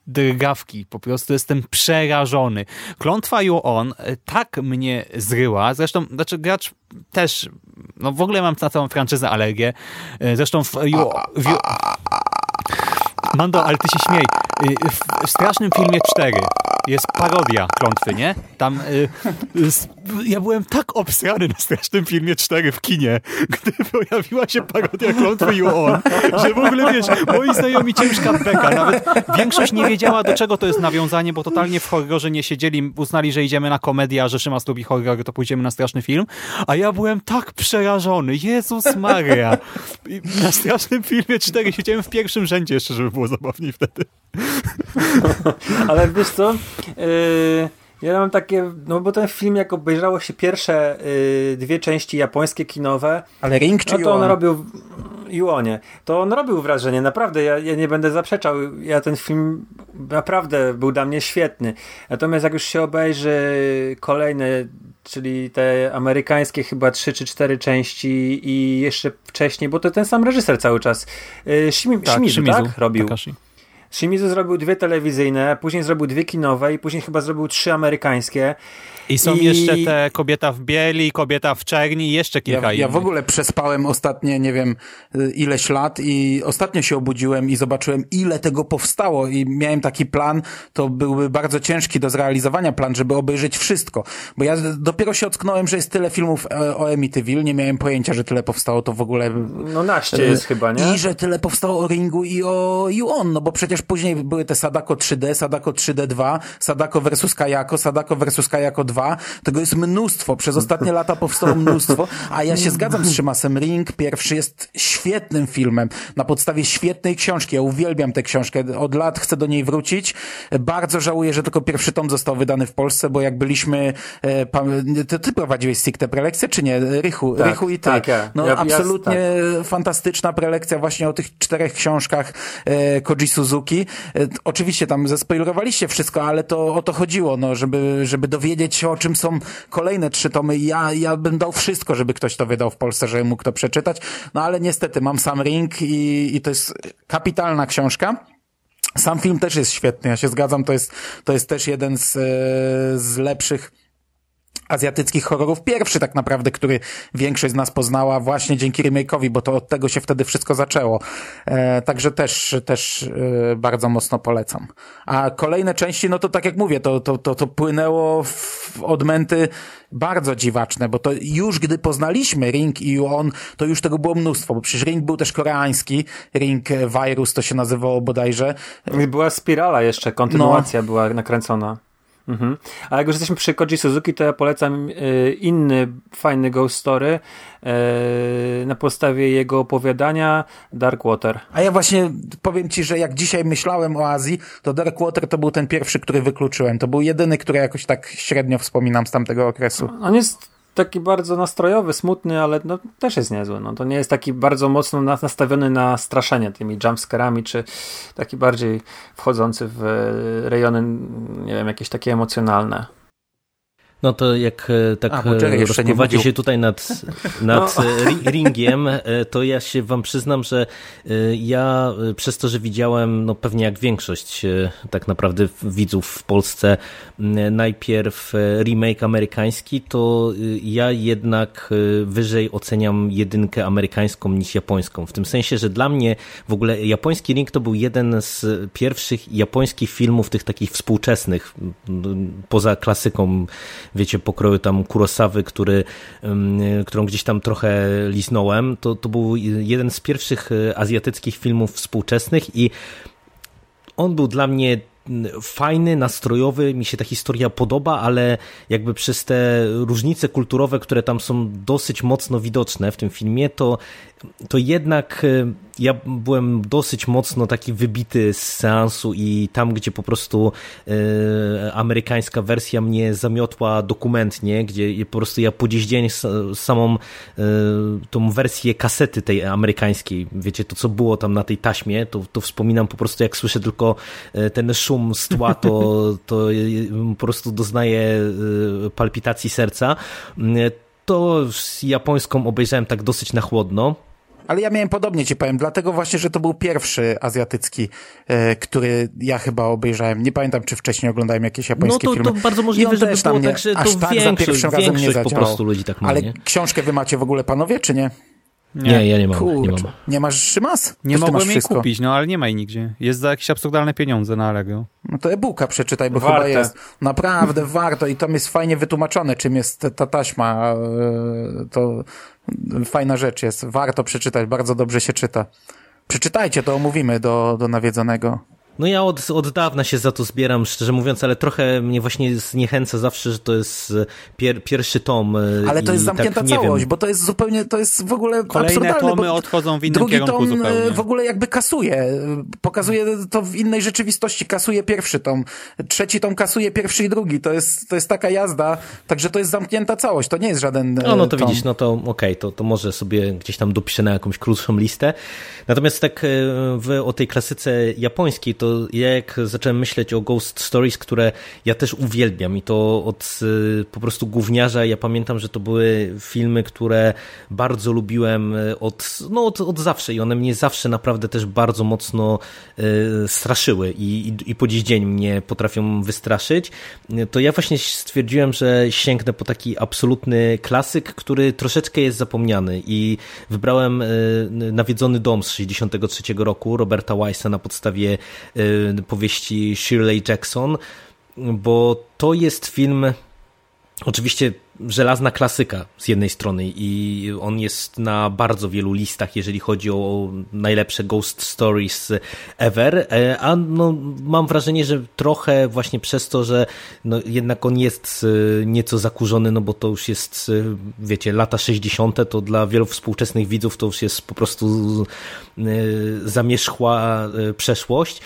drgawki, po prostu jestem przerażony. Klątwa You-On e, tak mnie zryła, zresztą, znaczy gracz też, no w ogóle mam na całą franczyzę alergię, E, zresztą w, you, w, You- Mando, ale ty się śmiej. Y, W, strasznym filmie 4 jest parodia klątwy, nie? Tam y, y, ja byłem tak obsrany na strasznym filmie 4 w kinie, gdy pojawiła się parodia klątwy You On, że w ogóle wiesz, moi znajomi ciężka beka, nawet większość nie wiedziała do czego to jest nawiązanie, bo totalnie w horrorze nie siedzieli, uznali, że idziemy na komedię, a że Szymas lubi horror, to pójdziemy na straszny film, a ja byłem tak przerażony, Jezus Maria. I Na strasznym filmie 4 siedziałem w pierwszym rzędzie jeszcze, żeby było zabawniej wtedy. [LAUGHS] Ale wiesz co? Yy, ja mam takie, no bo ten film jak obejrzało się pierwsze yy, dwie części japońskie kinowe, Ale Ring czy no to on robił Juonie, to on robił wrażenie, naprawdę, ja, ja nie będę zaprzeczał, ja ten film naprawdę był dla mnie świetny. Natomiast jak już się obejrzy kolejne, czyli te amerykańskie chyba trzy czy cztery części i jeszcze wcześniej, bo to ten sam reżyser cały czas, yy, Shimi, Shimizu, tak? Robił. Takashi. Shimizu zrobił dwie telewizyjne, później zrobił dwie kinowe i później chyba zrobił trzy amerykańskie. I są I- jeszcze te kobieta w bieli, kobieta w czerni i jeszcze kilka Ja, ja innych. w ogóle przespałem ostatnie, nie wiem, y, ileś lat i ostatnio się obudziłem i zobaczyłem, ile tego powstało i miałem taki plan, to byłby bardzo ciężki do zrealizowania plan, żeby obejrzeć wszystko. Bo ja dopiero się ocknąłem, że jest tyle filmów e, o Amityville, nie miałem pojęcia, że tyle powstało, to w ogóle... No naście jest chyba, nie? I że tyle powstało o Ringu i o Yuon, no bo przecież później były te Sadako 3D, Sadako 3D2, Sadako versus Kayako, Sadako versus Kayako 2. Tego jest mnóstwo. Przez ostatnie lata powstało mnóstwo, a ja się zgadzam z Szymasem. Ring pierwszy jest świetnym filmem, na podstawie świetnej książki. Ja uwielbiam tę książkę. Od lat chcę do niej wrócić. Bardzo żałuję, że tylko pierwszy tom został wydany w Polsce, bo jak byliśmy, e, ty, prowadziłeś SIG te prelekcje, czy nie? Rychu, Tak, Rychu i ty. tak, ja. No Ja- ja- absolutnie fantastyczna prelekcja właśnie o tych czterech książkach e, Koji Suzuki. E, oczywiście tam zespoilerowaliście wszystko, ale to o to chodziło, no, żeby, żeby dowiedzieć o czym są kolejne trzy tomy. Ja, ja bym dał wszystko, żeby ktoś to wydał w Polsce, żeby mógł to przeczytać. No ale niestety mam sam Ring i, i to jest kapitalna książka. Sam film też jest świetny, ja się zgadzam, to jest, to jest też jeden z, e, z lepszych azjatyckich horrorów. Pierwszy tak naprawdę, który większość z nas poznała właśnie dzięki remake'owi, bo to od tego się wtedy wszystko zaczęło. E, także też, też e, bardzo mocno polecam. A kolejne części, no to tak jak mówię, to, to, to, to płynęło w odmęty bardzo dziwaczne, bo to już gdy poznaliśmy Ring i On, to już tego było mnóstwo, bo przecież Ring był też koreański, Ring Virus to się nazywało bodajże. Była spirala jeszcze, kontynuacja była nakręcona. Mhm. A jak już jesteśmy przy Koji Suzuki, to ja polecam y, inny fajny ghost story y, na podstawie jego opowiadania Dark Water. A ja właśnie powiem ci, że jak dzisiaj myślałem o Azji, to Darkwater to był ten pierwszy, który wykluczyłem. To był jedyny, który jakoś tak średnio wspominam z tamtego okresu. On jest taki bardzo nastrojowy, smutny, ale no, też jest niezły. No, to nie jest taki bardzo mocno na- nastawiony na straszenie tymi jumpscarami, czy taki bardziej wchodzący w rejony, nie wiem, jakieś takie emocjonalne. No to jak e, tak A, e, rozpływacie się tutaj nad, [LAUGHS] nad No. e, ri- ringiem, to ja się wam przyznam, że ja przez to, że widziałem, no pewnie jak większość tak naprawdę widzów w Polsce, najpierw remake amerykański, to ja jednak wyżej oceniam jedynkę amerykańską niż japońską. W tym sensie, że dla mnie w ogóle japoński ring to był jeden z pierwszych japońskich filmów, tych takich współczesnych, poza klasyką wiecie, pokroju tam Kurosawy, który, którą gdzieś tam trochę liznąłem, to, to był jeden z pierwszych y, azjatyckich filmów współczesnych i on był dla mnie fajny, nastrojowy, mi się ta historia podoba, ale jakby przez te różnice kulturowe, które tam są dosyć mocno widoczne w tym filmie, to, to jednak y, ja byłem dosyć mocno taki wybity z seansu i tam, gdzie po prostu y, amerykańska wersja mnie zamiotła dokumentnie, gdzie po prostu ja po dziś dzień samą y, tą wersję kasety tej amerykańskiej, wiecie, to co było tam na tej taśmie, to, to wspominam po prostu jak słyszę tylko ten szum z tła, to, [LAUGHS] to po prostu doznaję palpitacji serca. To z japońską obejrzałem tak dosyć na chłodno. Ale ja miałem podobnie ci powiem, dlatego właśnie, że to był pierwszy azjatycki, e, który ja chyba obejrzałem. Nie pamiętam, czy wcześniej oglądałem jakieś japońskie No to- to filmy. bardzo możliwe, I on żeby też tam było nie- tak, że to aż tak za pierwszym razem nie większość po prostu ludzi tak ma, Ale nie? książkę wy macie w ogóle panowie, czy nie? Nie, ja nie mam. Nie mam. Nie masz Szymas? Nie masz mogłem jej wszystko? kupić, no ale nie ma jej nigdzie. Jest za jakieś absurdalne pieniądze na Allegro. No to e-booka przeczytaj, bo Warte. chyba jest. Naprawdę [LAUGHS] warto i tam jest fajnie wytłumaczone, czym jest ta taśma. e, To fajna rzecz jest. Warto przeczytać, bardzo dobrze się czyta. Przeczytajcie, to omówimy do, do nawiedzonego. No ja od, od dawna się za to zbieram, szczerze mówiąc, ale trochę mnie właśnie zniechęca zawsze, że to jest e, pier, pierwszy tom. e, Ale to jest zamknięta tak, całość, wiem. bo to jest zupełnie, to jest w ogóle Kolejne absurdalne. tomy odchodzą w innym drugi kierunku tom zupełnie. e, w ogóle jakby kasuje. Pokazuje to w innej rzeczywistości. Kasuje pierwszy tom. Trzeci tom kasuje pierwszy i drugi. To jest, to jest taka jazda, także to jest zamknięta całość. To nie jest żaden No, no to tom. widzisz, no to okej, to, to może sobie gdzieś tam dopiszę na jakąś krótszą listę. Natomiast tak w, o tej klasyce japońskiej, to to ja jak zacząłem myśleć o Ghost Stories, które ja też uwielbiam i to od y, po prostu gówniarza, ja pamiętam, że to były filmy, które bardzo lubiłem y, od, no od, od zawsze i one mnie zawsze naprawdę też bardzo mocno y, straszyły i, i, i po dziś dzień mnie potrafią wystraszyć, to ja właśnie stwierdziłem, że sięgnę po taki absolutny klasyk, który troszeczkę jest zapomniany i wybrałem Nawiedzony dom z 63 roku Roberta Weissa na podstawie powieści Shirley Jackson, bo to jest film oczywiście żelazna klasyka z jednej strony i on jest na bardzo wielu listach, jeżeli chodzi o najlepsze ghost stories ever, e, a no, mam wrażenie, że trochę właśnie przez to, że no, jednak on jest e, nieco zakurzony, no bo to już jest, e, wiecie, lata 60., to dla wielu współczesnych widzów to już jest po prostu zamierzchła przeszłość.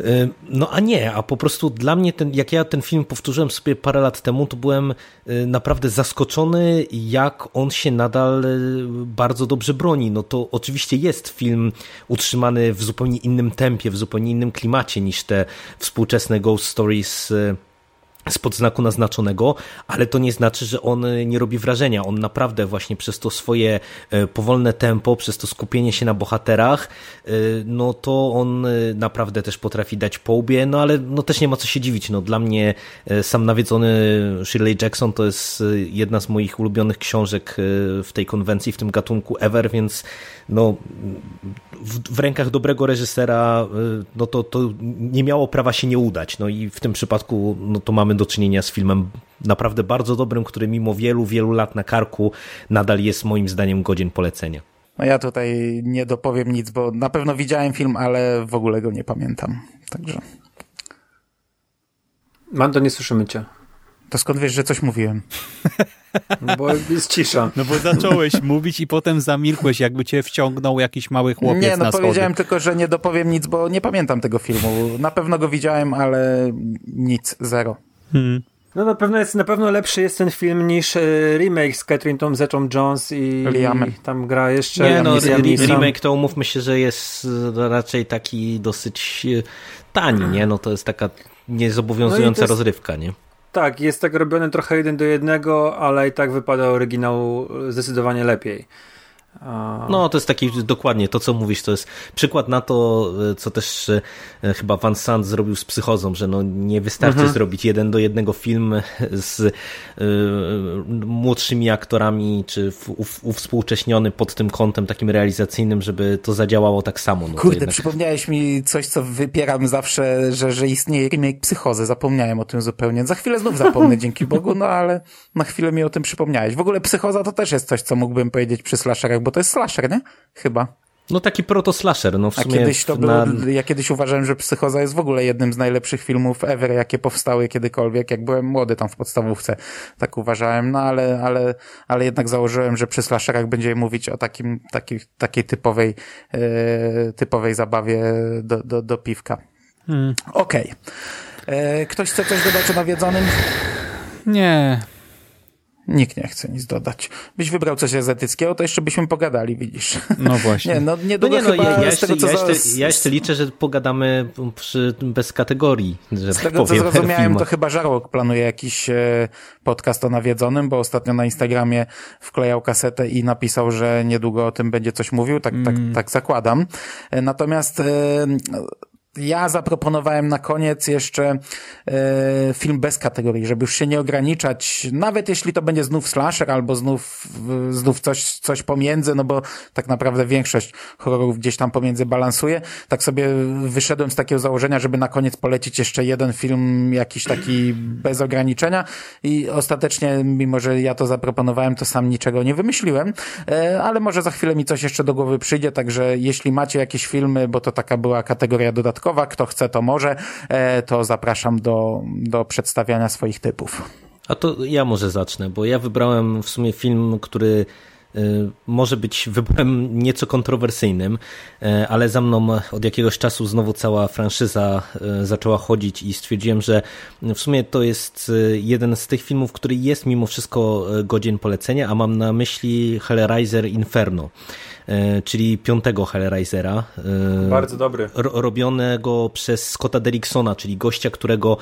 Y, no a nie, a po prostu dla mnie, ten, jak ja ten film powtórzyłem sobie parę lat temu, to byłem y, naprawdę zaskoczony, jak on się nadal y, bardzo dobrze broni. No to oczywiście jest film utrzymany w zupełnie innym tempie, w zupełnie innym klimacie niż te współczesne Ghost Stories spod znaku naznaczonego, ale to nie znaczy, że on nie robi wrażenia. On naprawdę właśnie przez to swoje e, powolne tempo, przez to skupienie się na bohaterach, e, no to on e, naprawdę też potrafi dać po łbie, no ale no też nie ma co się dziwić. No dla mnie sam nawiedzony Shirley Jackson to jest jedna z moich ulubionych książek w tej konwencji, w tym gatunku ever, więc no w, w rękach dobrego reżysera no to, to nie miało prawa się nie udać. No i w tym przypadku no to mamy mamy do czynienia z filmem naprawdę bardzo dobrym, który mimo wielu, wielu lat na karku nadal jest moim zdaniem godzien polecenia. No ja tutaj nie dopowiem nic, bo na pewno widziałem film, ale w ogóle go nie pamiętam. Także. Mando, nie słyszymy cię. To skąd wiesz, że coś mówiłem? [LAUGHS] No bo jest cisza. No bo zacząłeś [LAUGHS] mówić i potem zamilkłeś, jakby cię wciągnął jakiś mały chłopiec Nie, no na powiedziałem tylko, że nie dopowiem nic, bo nie pamiętam tego filmu. Na pewno go widziałem, ale nic, zero. Hmm. No na pewno jest na pewno lepszy jest ten film niż e, remake z Catherine Tom Zetą Jones i Liamem. tam gra jeszcze Nie no, remake to umówmy się, że jest e, raczej taki dosyć e, tani, nie? No to jest taka niezobowiązująca no jest... rozrywka, nie? Tak, jest tak robione trochę jeden do jednego, ale i tak wypada oryginał zdecydowanie lepiej. No, to jest taki dokładnie to, co mówisz, to jest przykład na to, e, co też e, chyba Van Sant zrobił z psychozą, że no nie wystarczy mhm. zrobić jeden do jednego film [LAUGHS] z y, młodszymi aktorami, czy uwspółcześniony pod tym kątem takim realizacyjnym, żeby to zadziałało tak samo. No, Kurde, jednak... przypomniałeś mi coś, co wypieram zawsze, że, że istnieje remake psychozy. Zapomniałem o tym zupełnie. Za chwilę znów zapomnę, dzięki Bogu, no ale na chwilę mi o tym przypomniałeś. W ogóle psychoza to też jest coś, co mógłbym powiedzieć przy slasherach, bo to jest slasher, nie? Chyba. No taki proto-slasher, no w A sumie. kiedyś to było, ja kiedyś uważałem, że Psychoza jest w ogóle jednym z najlepszych filmów ever, jakie powstały kiedykolwiek, jak byłem młody tam w podstawówce. Tak uważałem, no ale, ale, ale jednak założyłem, że przy slasherach będziemy mówić o takim, takiej, takiej typowej, e, typowej zabawie do, do, do piwka. Hmm. Okej. Okay. E, ktoś chce coś dodać o nawiedzonym? Nie, Nikt nie chce nic dodać. Byś wybrał coś azjatyckiego, to jeszcze byśmy pogadali, widzisz. No [LAUGHS] właśnie. nie, no niedługo no nie, no, ja, ja, jeszcze, tego, ja, jeszcze, ja jeszcze liczę, że pogadamy przy, bez kategorii, że Z tak tego, powiem, [LAUGHS] co zrozumiałem, to chyba Żarłok planuje jakiś e, podcast o nawiedzonym, bo ostatnio na Instagramie wklejał kasetę i napisał, że niedługo o tym będzie coś mówił, tak, tak mm. tak, tak zakładam. E, natomiast e, ja zaproponowałem na koniec jeszcze e, film bez kategorii, żeby już się nie ograniczać, nawet jeśli to będzie znów slasher albo znów, znów coś, coś pomiędzy, no bo tak naprawdę większość horrorów gdzieś tam pomiędzy balansuje. Tak sobie wyszedłem z takiego założenia, żeby na koniec polecić jeszcze jeden film jakiś taki bez ograniczenia. I ostatecznie, mimo że ja to zaproponowałem, to sam niczego nie wymyśliłem, e, ale może za chwilę mi coś jeszcze do głowy przyjdzie, także jeśli macie jakieś filmy, bo to taka była kategoria dodatkowa, dodatkowa. Kto chce, to może. E, to zapraszam do, do przedstawiania swoich typów. A to ja może zacznę, bo ja wybrałem w sumie film, który e, może być wyborem nieco kontrowersyjnym, e, ale za mną od jakiegoś czasu znowu cała franszyza zaczęła chodzić i stwierdziłem, że w sumie to jest jeden z tych filmów, który jest mimo wszystko godzien polecenia, a mam na myśli Hellraiser Inferno. Czyli piątego Hellraisera. Bardzo dobry. Robionego przez Scotta Derricksona, czyli gościa, którego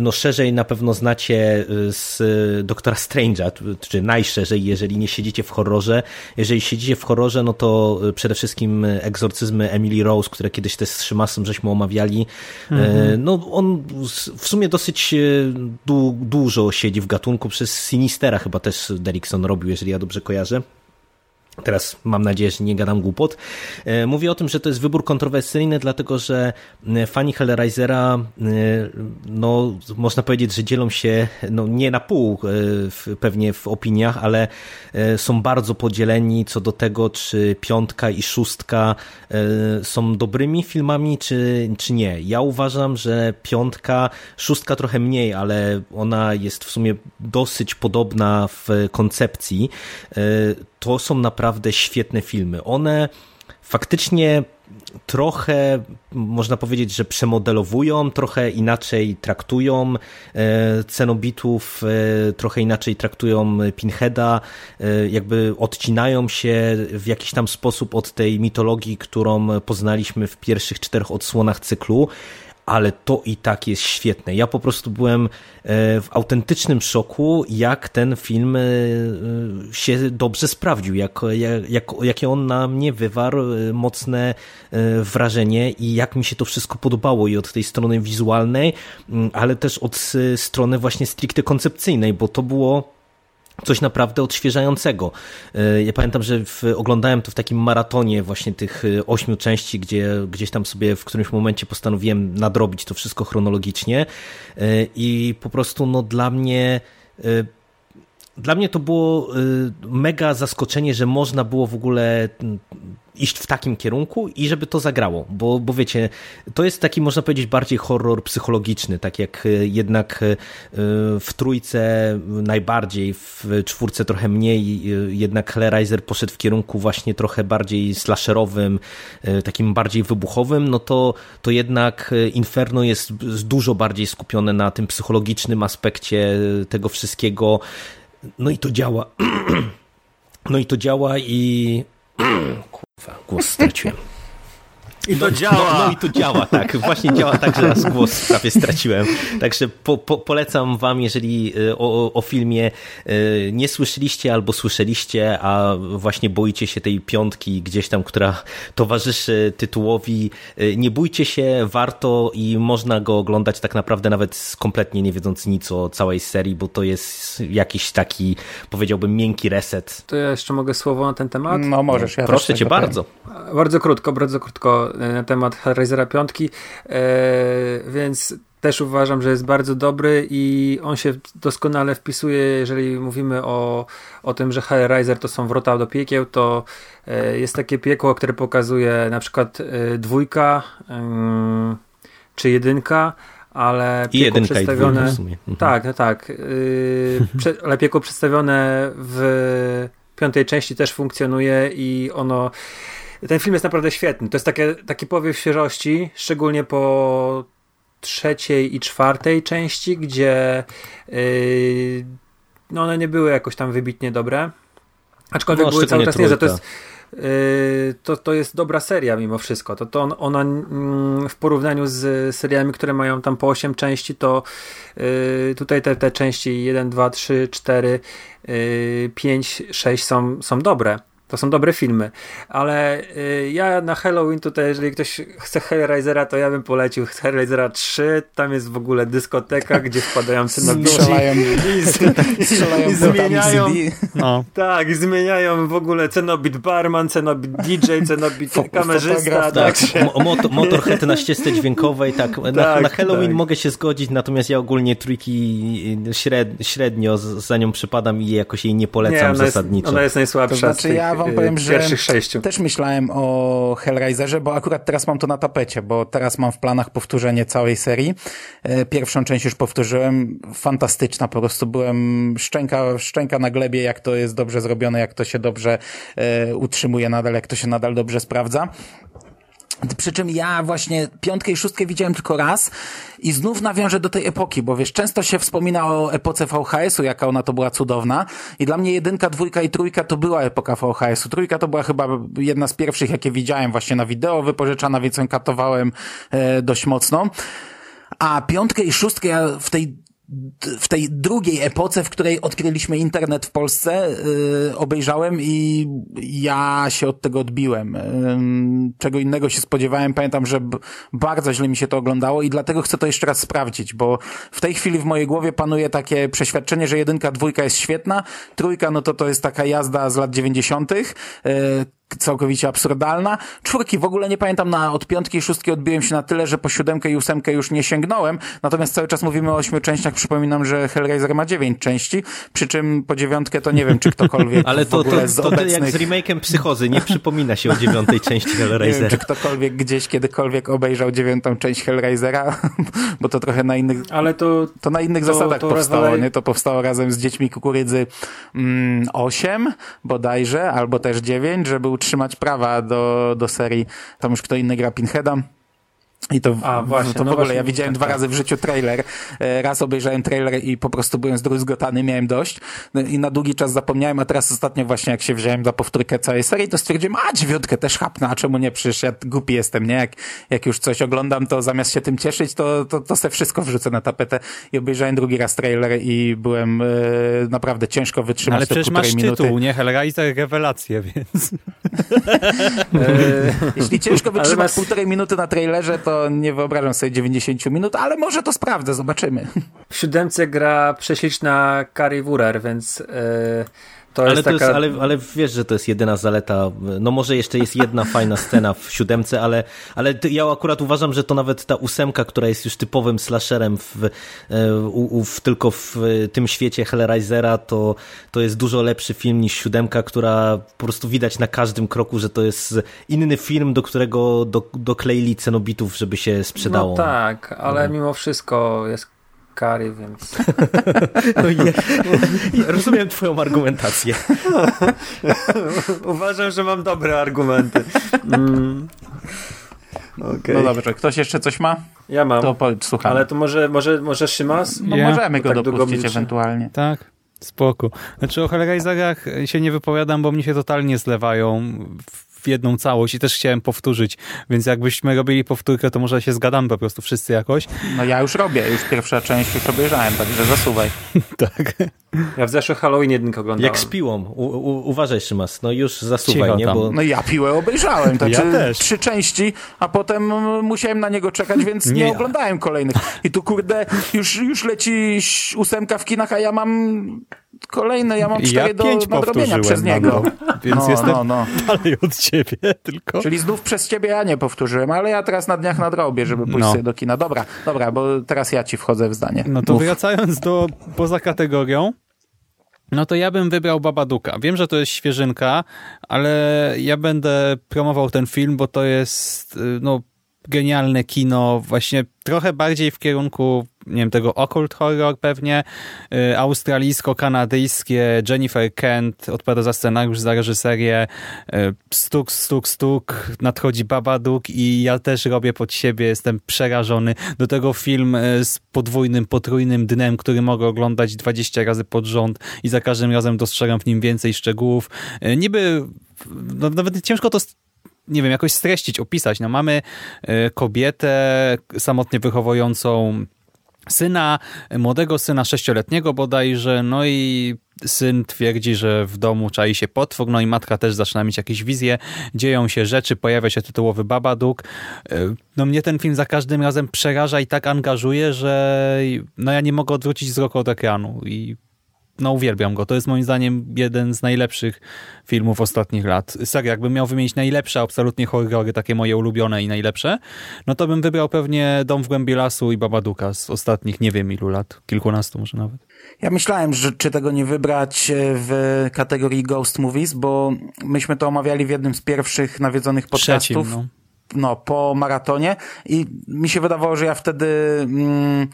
no szerzej na pewno znacie z Doktora Strange'a, czy najszerzej, jeżeli nie siedzicie w horrorze. Jeżeli siedzicie w horrorze, no to przede wszystkim egzorcyzmy Emily Rose, które kiedyś też z Szymasem żeśmy omawiali. Mhm. No on w sumie dosyć dużo siedzi w gatunku, przez Sinistera chyba też Derrickson robił, jeżeli ja dobrze kojarzę. Teraz mam nadzieję, że nie gadam głupot. E, mówię o tym, że to jest wybór kontrowersyjny, dlatego że e, fani Hellraisera, e, no, można powiedzieć, że dzielą się no, nie na pół pewnie w opiniach, ale są bardzo podzieleni co do tego, czy piątka i szóstka są dobrymi filmami, czy, czy nie. Ja uważam, że piątka, szóstka trochę mniej, ale ona jest w sumie dosyć podobna w koncepcji to są naprawdę świetne filmy. One faktycznie trochę, można powiedzieć, że przemodelowują, trochę inaczej traktują e, cenobitów, e, trochę inaczej traktują Pinheada, e, jakby odcinają się w jakiś tam sposób od tej mitologii, którą poznaliśmy w pierwszych czterech odsłonach cyklu ale to i tak jest świetne. Ja po prostu byłem e, w autentycznym szoku, jak ten film e, się dobrze sprawdził, jak, jak, jakie on na mnie wywarł e, mocne wrażenie i jak mi się to wszystko podobało i od tej strony wizualnej, ale też od strony właśnie stricte koncepcyjnej, bo to było coś naprawdę odświeżającego. E, ja pamiętam, że w, oglądałem to w takim maratonie właśnie tych e, ośmiu części, gdzie gdzieś tam sobie w którymś momencie postanowiłem nadrobić to wszystko chronologicznie e, i po prostu no dla mnie dla mnie to było mega zaskoczenie, że można było w ogóle iść w takim kierunku i żeby to zagrało, bo, bo wiecie, to jest taki, można powiedzieć, bardziej horror psychologiczny, tak jak e, jednak e, w trójce najbardziej, w czwórce trochę mniej, jednak Hellraiser poszedł w kierunku właśnie trochę bardziej slasherowym, takim bardziej wybuchowym, no to, to jednak Inferno jest dużo bardziej skupione na tym psychologicznym aspekcie tego wszystkiego, no i to działa. [CLEARS THROAT] No i to działa i [CLEARS THROAT] głos straciłem. I to no, działa. No, no, i to działa, tak. Właśnie działa tak, że raz głos prawie straciłem. Także po, po, polecam wam, jeżeli e, o, o, filmie e, nie słyszeliście albo słyszeliście, a właśnie boicie się tej piątki gdzieś tam, która towarzyszy tytułowi, e, nie bójcie się, warto i można go oglądać tak naprawdę nawet kompletnie nie wiedząc nic o całej serii, bo to jest jakiś taki, powiedziałbym, miękki reset. To ja jeszcze mogę słowo na ten temat? No możesz. Ja Proszę cię bardzo. Bardzo krótko, bardzo krótko na temat Hellraisera 5, e, więc też uważam, że jest bardzo dobry i on się doskonale wpisuje, jeżeli mówimy o, o tym, że Hellraiser to są wrota do piekieł, to e, jest takie piekło, które pokazuje na przykład e, dwójka czy jedynka, ale I jedynka przedstawione. I w sumie. Mhm. Tak, tak. [LAUGHS] ale piekło przedstawione w piątej części też funkcjonuje i ono ten film jest naprawdę świetny. To jest takie, taki powiew świeżości, szczególnie po trzeciej i czwartej części, gdzie yy, no one nie były jakoś tam wybitnie dobre. Aczkolwiek no, były cały czas nie, to jest yy, to, to jest dobra seria mimo wszystko. To, to on, ona mm, w porównaniu z seriami, które mają tam po 8 części, to yy, tutaj te, te części 1, 2, 3, 4, 5, 6 są, są dobre. To są dobre filmy, ale y, ja na Halloween tutaj, jeżeli ktoś chce Hellraisera, to ja bym polecił Hellraisera 3, tam jest w ogóle dyskoteka, [LAUGHS] gdzie wpadają cynobici i, [LAUGHS] i, [LAUGHS] i zmieniają no. tak, i zmieniają w ogóle cenobit barman, cenobit DJ, cenobit kamerzysta. Tak, tak. motorhead na ścieżce dźwiękowej, tak, na, tak, na Halloween tak. mogę się zgodzić, natomiast ja ogólnie trójki śred, średnio za nią przypadam i jakoś jej nie polecam nie, ona zasadniczo. Jest, ona jest najsłabsza to znaczy, ja wam powiem, że sześciu. też myślałem o Hellraiserze, bo akurat teraz mam to na tapecie, bo teraz mam w planach powtórzenie całej serii. E, pierwszą część już powtórzyłem, fantastyczna, po prostu byłem szczęka, szczęka na glebie, jak to jest dobrze zrobione, jak to się dobrze e, utrzymuje nadal, jak to się nadal dobrze sprawdza. Przy czym ja właśnie piątkę i szóstkę widziałem tylko raz i znów nawiążę do tej epoki, bo wiesz, często się wspomina o epoce VHS-u, jaka ona to była cudowna i dla mnie jedynka, dwójka i trójka to była epoka VHS-u. Trójka to była chyba jedna z pierwszych, jakie widziałem właśnie na wideo, wypożyczana, więc ją katowałem e, dość mocno. A piątkę i szóstkę ja w tej w tej drugiej epoce, w której odkryliśmy internet w Polsce, yy, obejrzałem i ja się od tego odbiłem. Yy, czego innego się spodziewałem. Pamiętam, że bardzo źle mi się to oglądało i dlatego chcę to jeszcze raz sprawdzić, bo w tej chwili w mojej głowie panuje takie przeświadczenie, że jedynka, dwójka jest świetna, trójka no to to jest taka jazda z lat dziewięćdziesiątych, yy, całkowicie absurdalna. Czwórki w ogóle nie pamiętam, na od piątki i szóstki odbiłem się na tyle, że po siódemkę i ósemkę już nie sięgnąłem, natomiast cały czas mówimy o ośmiu częściach, przypominam, że Hellraiser ma dziewięć części, przy czym po dziewiątkę to nie wiem, czy ktokolwiek [LAUGHS] Ale to, w ogóle to, to, to obecnych... jak z remake'em Psychozy, nie przypomina się o [LAUGHS] dziewiątej części Nie wiem, Hellraisera. czy ktokolwiek gdzieś kiedykolwiek obejrzał dziewiątą część Hellraisera, [LAUGHS] bo to trochę na innych Ale to to na innych To- zasadach to powstało, rewelaj- nie? To powstało razem z dziećmi kukurydzy mm, 8 bodajże, albo też 9, żeby utrzymać prawa do, do serii. Tam już kto inny gra Pinheada. I to, w- A, właśnie, to w no ogóle, właśnie, ja widziałem tak, dwa tak. razy w życiu trailer. E, Raz obejrzałem trailer i po prostu byłem zdruzgotany, miałem dość. No I na długi czas zapomniałem, a teraz ostatnio właśnie jak się wziąłem za powtórkę całej serii, to stwierdziłem, a dziewiątkę też chapnę, a czemu nie? Przecież ja głupi jestem, nie? Jak, jak już coś oglądam, to zamiast się tym cieszyć, to, to, to se wszystko wrzucę na tapetę. I obejrzałem drugi raz trailer i byłem e, naprawdę ciężko wytrzymać Ale te przecież półtorej masz minuty. tytuł, nie? Hellraiser rewelacje, więc... [LAUGHS] e, Jeśli ciężko Ale wytrzymać nas- półtorej minuty na trailerze, to nie wyobrażam sobie 90 minut, ale może to sprawdzę, zobaczymy. w siódemce gra prześliczna Kari Wurer, więc e, to Ale, to jest, ale, ale wiesz, że to jest jedyna zaleta. No może jeszcze jest jedna [LAUGHS] fajna scena w siódemce, ale, ale ja akurat uważam, że to nawet ta ósemka, która jest już typowym slasherem w, e, u, u, w, tylko w e, tym świecie Hellraisera, to, to jest dużo lepszy film niż siódemka, która po prostu widać na każdym kroku, że to jest inny film, do którego do, dokleili cenobitów, żeby się sprzedało. No tak, ale Mhm. mimo wszystko jest Kari, więc... [LAUGHS] No, [LAUGHS] rozumiem twoją argumentację. [LAUGHS] Uważam, że mam dobre argumenty. Mm. Okej. No dobrze, ktoś jeszcze coś ma? Ja mam. To po, słucham. Ale to może, może, może Szymas? no Ja? możemy go Tak dopuścić ewentualnie. Tak, spoko. Znaczy o Hellraiserach się nie wypowiadam, bo mnie się totalnie zlewają w jedną całość i też chciałem powtórzyć, więc jakbyśmy robili powtórkę, to może się zgadamy po prostu wszyscy jakoś. No ja już robię, już pierwsza część już obejrzałem, także zasuwaj. [LAUGHS] Tak. Ja w zeszły Halloween jedynkę oglądałem. Jak z piłą. U, u, uważaj, Szymas, no już zasuwaj, Cicho nie? tam. Bo No ja piłę obejrzałem, także Ja też. trzy części, a potem musiałem na niego czekać, więc nie, Nie. oglądałem kolejnych. I tu kurde, już, już leci ósemka w kinach, a ja mam kolejne, ja mam Ja cztery do pięć nadrobienia przez niego. nadal, [LAUGHS] więc no, jestem no, no. dalej od ciebie tylko. Czyli znów przez ciebie ja nie powtórzyłem, ale ja teraz na dniach nadrobię, żeby pójść No. sobie do kina. Dobra, dobra, bo teraz ja ci wchodzę w zdanie. No to Mów. wracając do poza kategorią, no to ja bym wybrał Babaduka. Wiem, że to jest świeżynka, ale ja będę promował ten film, bo to jest y, no, genialne kino, właśnie trochę bardziej w kierunku, nie wiem, tego occult horror pewnie, y, australijsko-kanadyjskie, Jennifer Kent odpowiada za scenariusz, za reżyserię, y, stuk, stuk, stuk, nadchodzi Babaduk i ja też robię pod siebie, jestem przerażony. Do tego film y, z podwójnym, potrójnym dnem, który mogę oglądać 20 razy pod rząd i za każdym razem dostrzegam w nim więcej szczegółów. Y, Niby, no, nawet ciężko to nie wiem, jakoś streścić, opisać. No, mamy y, kobietę samotnie wychowującą syna, młodego syna, sześcioletniego bodajże, no i syn twierdzi, że w domu czai się potwór, no i matka też zaczyna mieć jakieś wizje, dzieją się rzeczy, pojawia się tytułowy Babaduk. Y, No mnie ten film za każdym razem przeraża i tak angażuje, że no ja nie mogę odwrócić wzroku od ekranu i no uwielbiam go. To jest moim zdaniem jeden z najlepszych filmów ostatnich lat. Serio, jakbym miał wymienić najlepsze absolutnie horrory, takie moje ulubione i najlepsze, no to bym wybrał pewnie Dom w głębi lasu i Babaduka z ostatnich nie wiem ilu lat, kilkunastu może nawet. Ja myślałem, że czy tego nie wybrać e, w kategorii Ghost Movies, bo myśmy to omawiali w jednym z pierwszych nawiedzonych podcastów. Trzecim, no. no, po maratonie i mi się wydawało, że ja wtedy mm,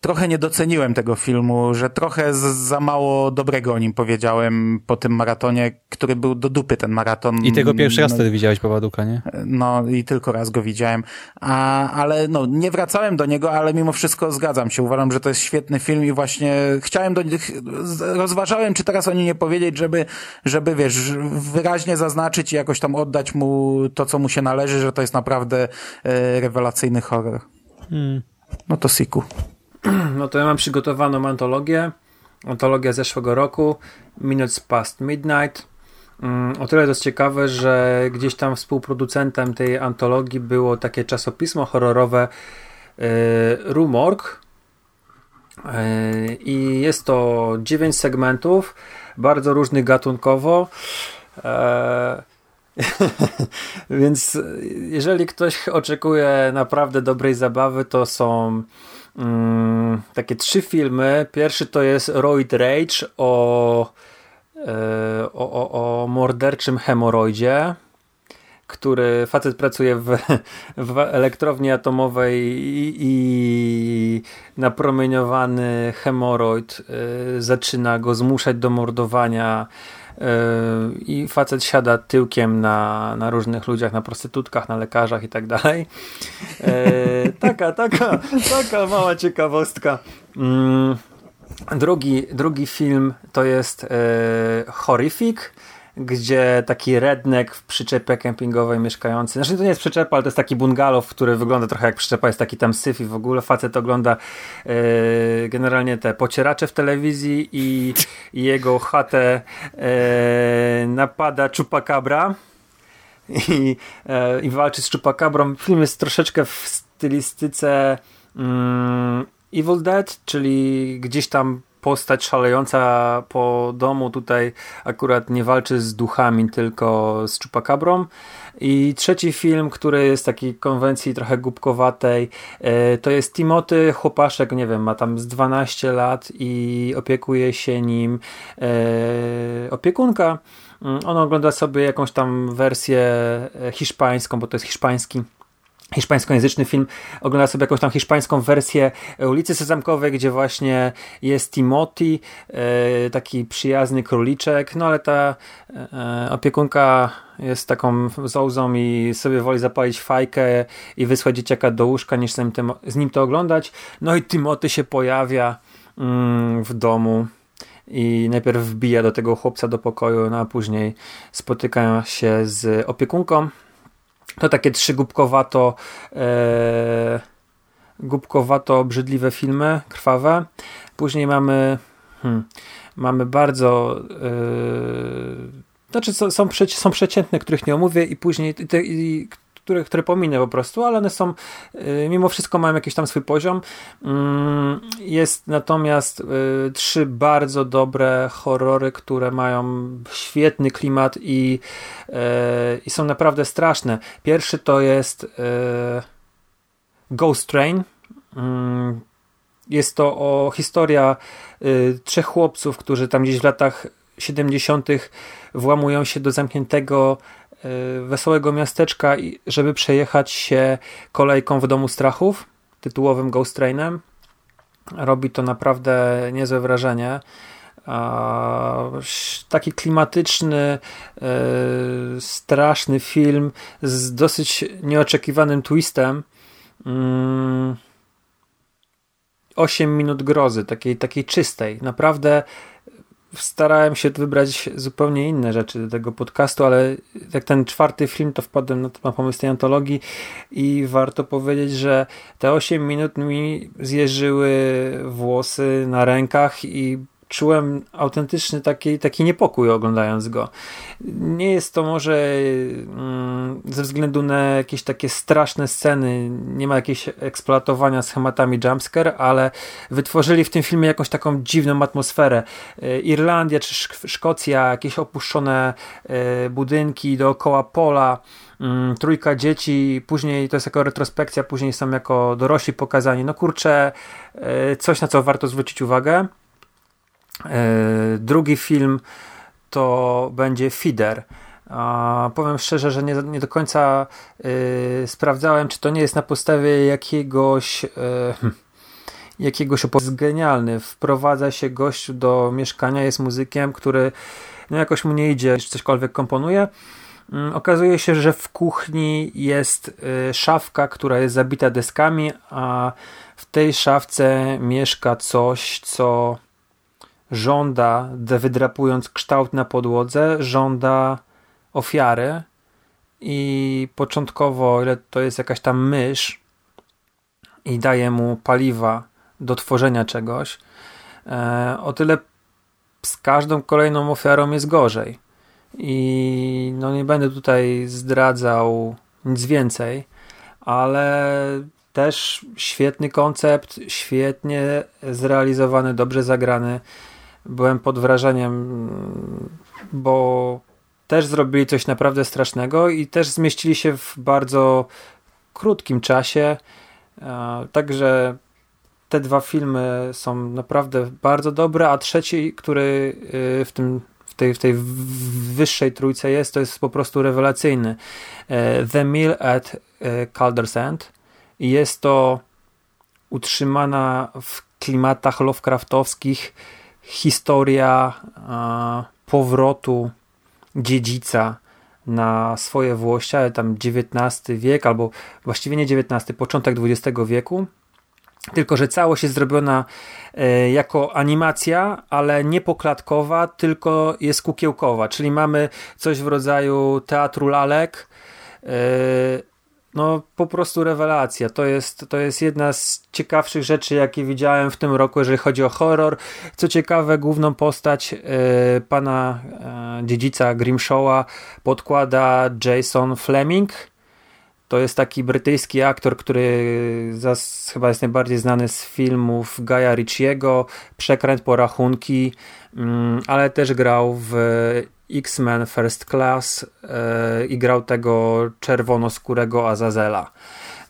trochę nie doceniłem tego filmu, że trochę za mało dobrego o nim powiedziałem po tym maratonie, który był do dupy ten maraton. I tego pierwszy raz no, wtedy widziałeś Babaduka, nie? No i tylko raz go widziałem, A, ale no nie wracałem do niego, ale mimo wszystko zgadzam się. Uważam, że to jest świetny film i właśnie chciałem do nich, rozważałem, czy teraz o nim nie powiedzieć, żeby, żeby wiesz, wyraźnie zaznaczyć i jakoś tam oddać mu to, co mu się należy, że to jest naprawdę e, rewelacyjny horror. Hmm. No to Siku. [CLEARS THROAT] No to ja mam przygotowaną antologię. Antologia zeszłego roku. Minutes Past Midnight. Mm, o tyle jest ciekawe, że gdzieś tam współproducentem tej antologii było takie czasopismo horrorowe yy, Rumorg. Yy, I jest to 9 segmentów, bardzo różnych gatunkowo. Yy, [LAUGHS] więc jeżeli ktoś oczekuje naprawdę dobrej zabawy, to są mm, takie trzy filmy. Pierwszy to jest Roid Rage o, e, o, o, o morderczym hemoroidzie który facet pracuje w, w elektrowni atomowej i, i napromieniowany hemoroid y, zaczyna go zmuszać do mordowania i facet siada tyłkiem na, na różnych ludziach, na prostytutkach, na lekarzach i tak dalej. E, taka, taka, taka mała ciekawostka. Mm, drugi, drugi film to jest e, Horrific gdzie taki redneck w przyczepie kempingowej mieszkający, znaczy to nie jest przyczepa, ale to jest taki bungalow, który wygląda trochę jak przyczepa, jest taki tam syf i w ogóle facet ogląda yy, generalnie te pocieracze w telewizji i, [LAUGHS] jego chatę yy, napada czupakabra i, yy, i walczy z czupakabrą. Film jest troszeczkę w stylistyce mm, Evil Dead, czyli gdzieś tam postać szalejąca po domu tutaj akurat nie walczy z duchami, tylko z czupakabrą. I trzeci film, który jest takiej konwencji trochę głupkowatej, e, to jest Timoty, chłopaszek, nie wiem, ma tam z 12 lat i opiekuje się nim e, opiekunka. Mm, on ogląda sobie jakąś tam wersję e, hiszpańską, bo to jest hiszpański hiszpańskojęzyczny film, ogląda sobie jakąś tam hiszpańską wersję ulicy Sezamkowej, gdzie właśnie jest Timothy, e, taki przyjazny króliczek, no ale ta e, opiekunka jest taką zołzą i sobie woli zapalić fajkę i wysłać dzieciaka do łóżka, niż z nim, z nim to oglądać. No i Timothy się pojawia mm, w domu i najpierw wbija do tego chłopca do pokoju, no a później spotykają się z opiekunką to takie trzy głupkowato e, głupkowato obrzydliwe filmy, krwawe. Później mamy hmm, mamy bardzo e, znaczy są, są, są przeciętne, których nie omówię i później te, i, które, które pominę po prostu, ale one są, y, mimo wszystko mają jakiś tam swój poziom. Mm, jest natomiast y, trzy bardzo dobre horrory, które mają świetny klimat i, y, i są naprawdę straszne. Pierwszy to jest Ghost Train. Mm, jest to o historia trzech chłopców, którzy tam gdzieś w latach 70. włamują się do zamkniętego wesołego miasteczka, żeby przejechać się kolejką w Domu Strachów, tytułowym Ghost Trainem. Robi to naprawdę niezłe wrażenie. Taki klimatyczny, y, straszny film z dosyć nieoczekiwanym twistem. 8 mm, minut grozy, takiej, takiej czystej. Naprawdę starałem się wybrać zupełnie inne rzeczy do tego podcastu, ale jak ten czwarty film, to wpadłem na, na pomysł tej antologii i warto powiedzieć, że te 8 minut mi zjeżyły włosy na rękach i czułem autentyczny taki, taki niepokój oglądając go. Nie jest to może mm, ze względu na jakieś takie straszne sceny, nie ma jakiegoś eksploatowania schematami jumpscare, ale wytworzyli w tym filmie jakąś taką dziwną atmosferę. E, Irlandia czy Szkocja, jakieś opuszczone e, budynki dookoła pola, mm, trójka dzieci, później to jest jako retrospekcja, później są jako dorośli pokazani. No kurczę, e, coś na co warto zwrócić uwagę. E, drugi film to będzie Feeder. powiem szczerze, że nie, nie do końca y, sprawdzałem, czy to nie jest na podstawie jakiegoś y, jakiegoś. Jest genialny. Wprowadza się gościu do mieszkania, jest muzykiem, który no jakoś mu nie idzie, cośkolwiek komponuje. Mm, okazuje się, że w kuchni jest szafka, która jest zabita deskami, a w tej szafce mieszka coś, co żąda, wydrapując kształt na podłodze, żąda ofiary i początkowo, ile to jest jakaś tam mysz i daje mu paliwa do tworzenia czegoś, e, o tyle z każdą kolejną ofiarą jest gorzej. I no nie będę tutaj zdradzał nic więcej, ale też świetny koncept, świetnie zrealizowany, dobrze zagrany. Byłem pod wrażeniem, bo też zrobili coś naprawdę strasznego i też zmieścili się w bardzo krótkim czasie. E, także te dwa filmy są naprawdę bardzo dobre, a trzeci, który y, w tym w tej, w tej wyższej trójce jest, to jest po prostu rewelacyjny. E, The Mill at e, Calder's End. Jest to utrzymana w klimatach Lovecraftowskich historia powrotu dziedzica na swoje włości, ale tam XIX wiek, albo właściwie nie XIX, początek XX wieku. Tylko, że całość jest zrobiona e, jako animacja, ale nie poklatkowa, tylko jest kukiełkowa, czyli mamy coś w rodzaju teatru lalek. No, po prostu rewelacja. To jest, to jest jedna z ciekawszych rzeczy, jakie widziałem w tym roku, jeżeli chodzi o horror. Co ciekawe, główną postać e, pana dziedzica Grimshawa podkłada Jason Fleming to jest taki brytyjski aktor, który zas, chyba jest najbardziej znany z filmów Gaja Ritchiego, Przekręt porachunki, mm, ale też grał w X-Men First Class yy, i grał tego czerwonoskórego Azazela.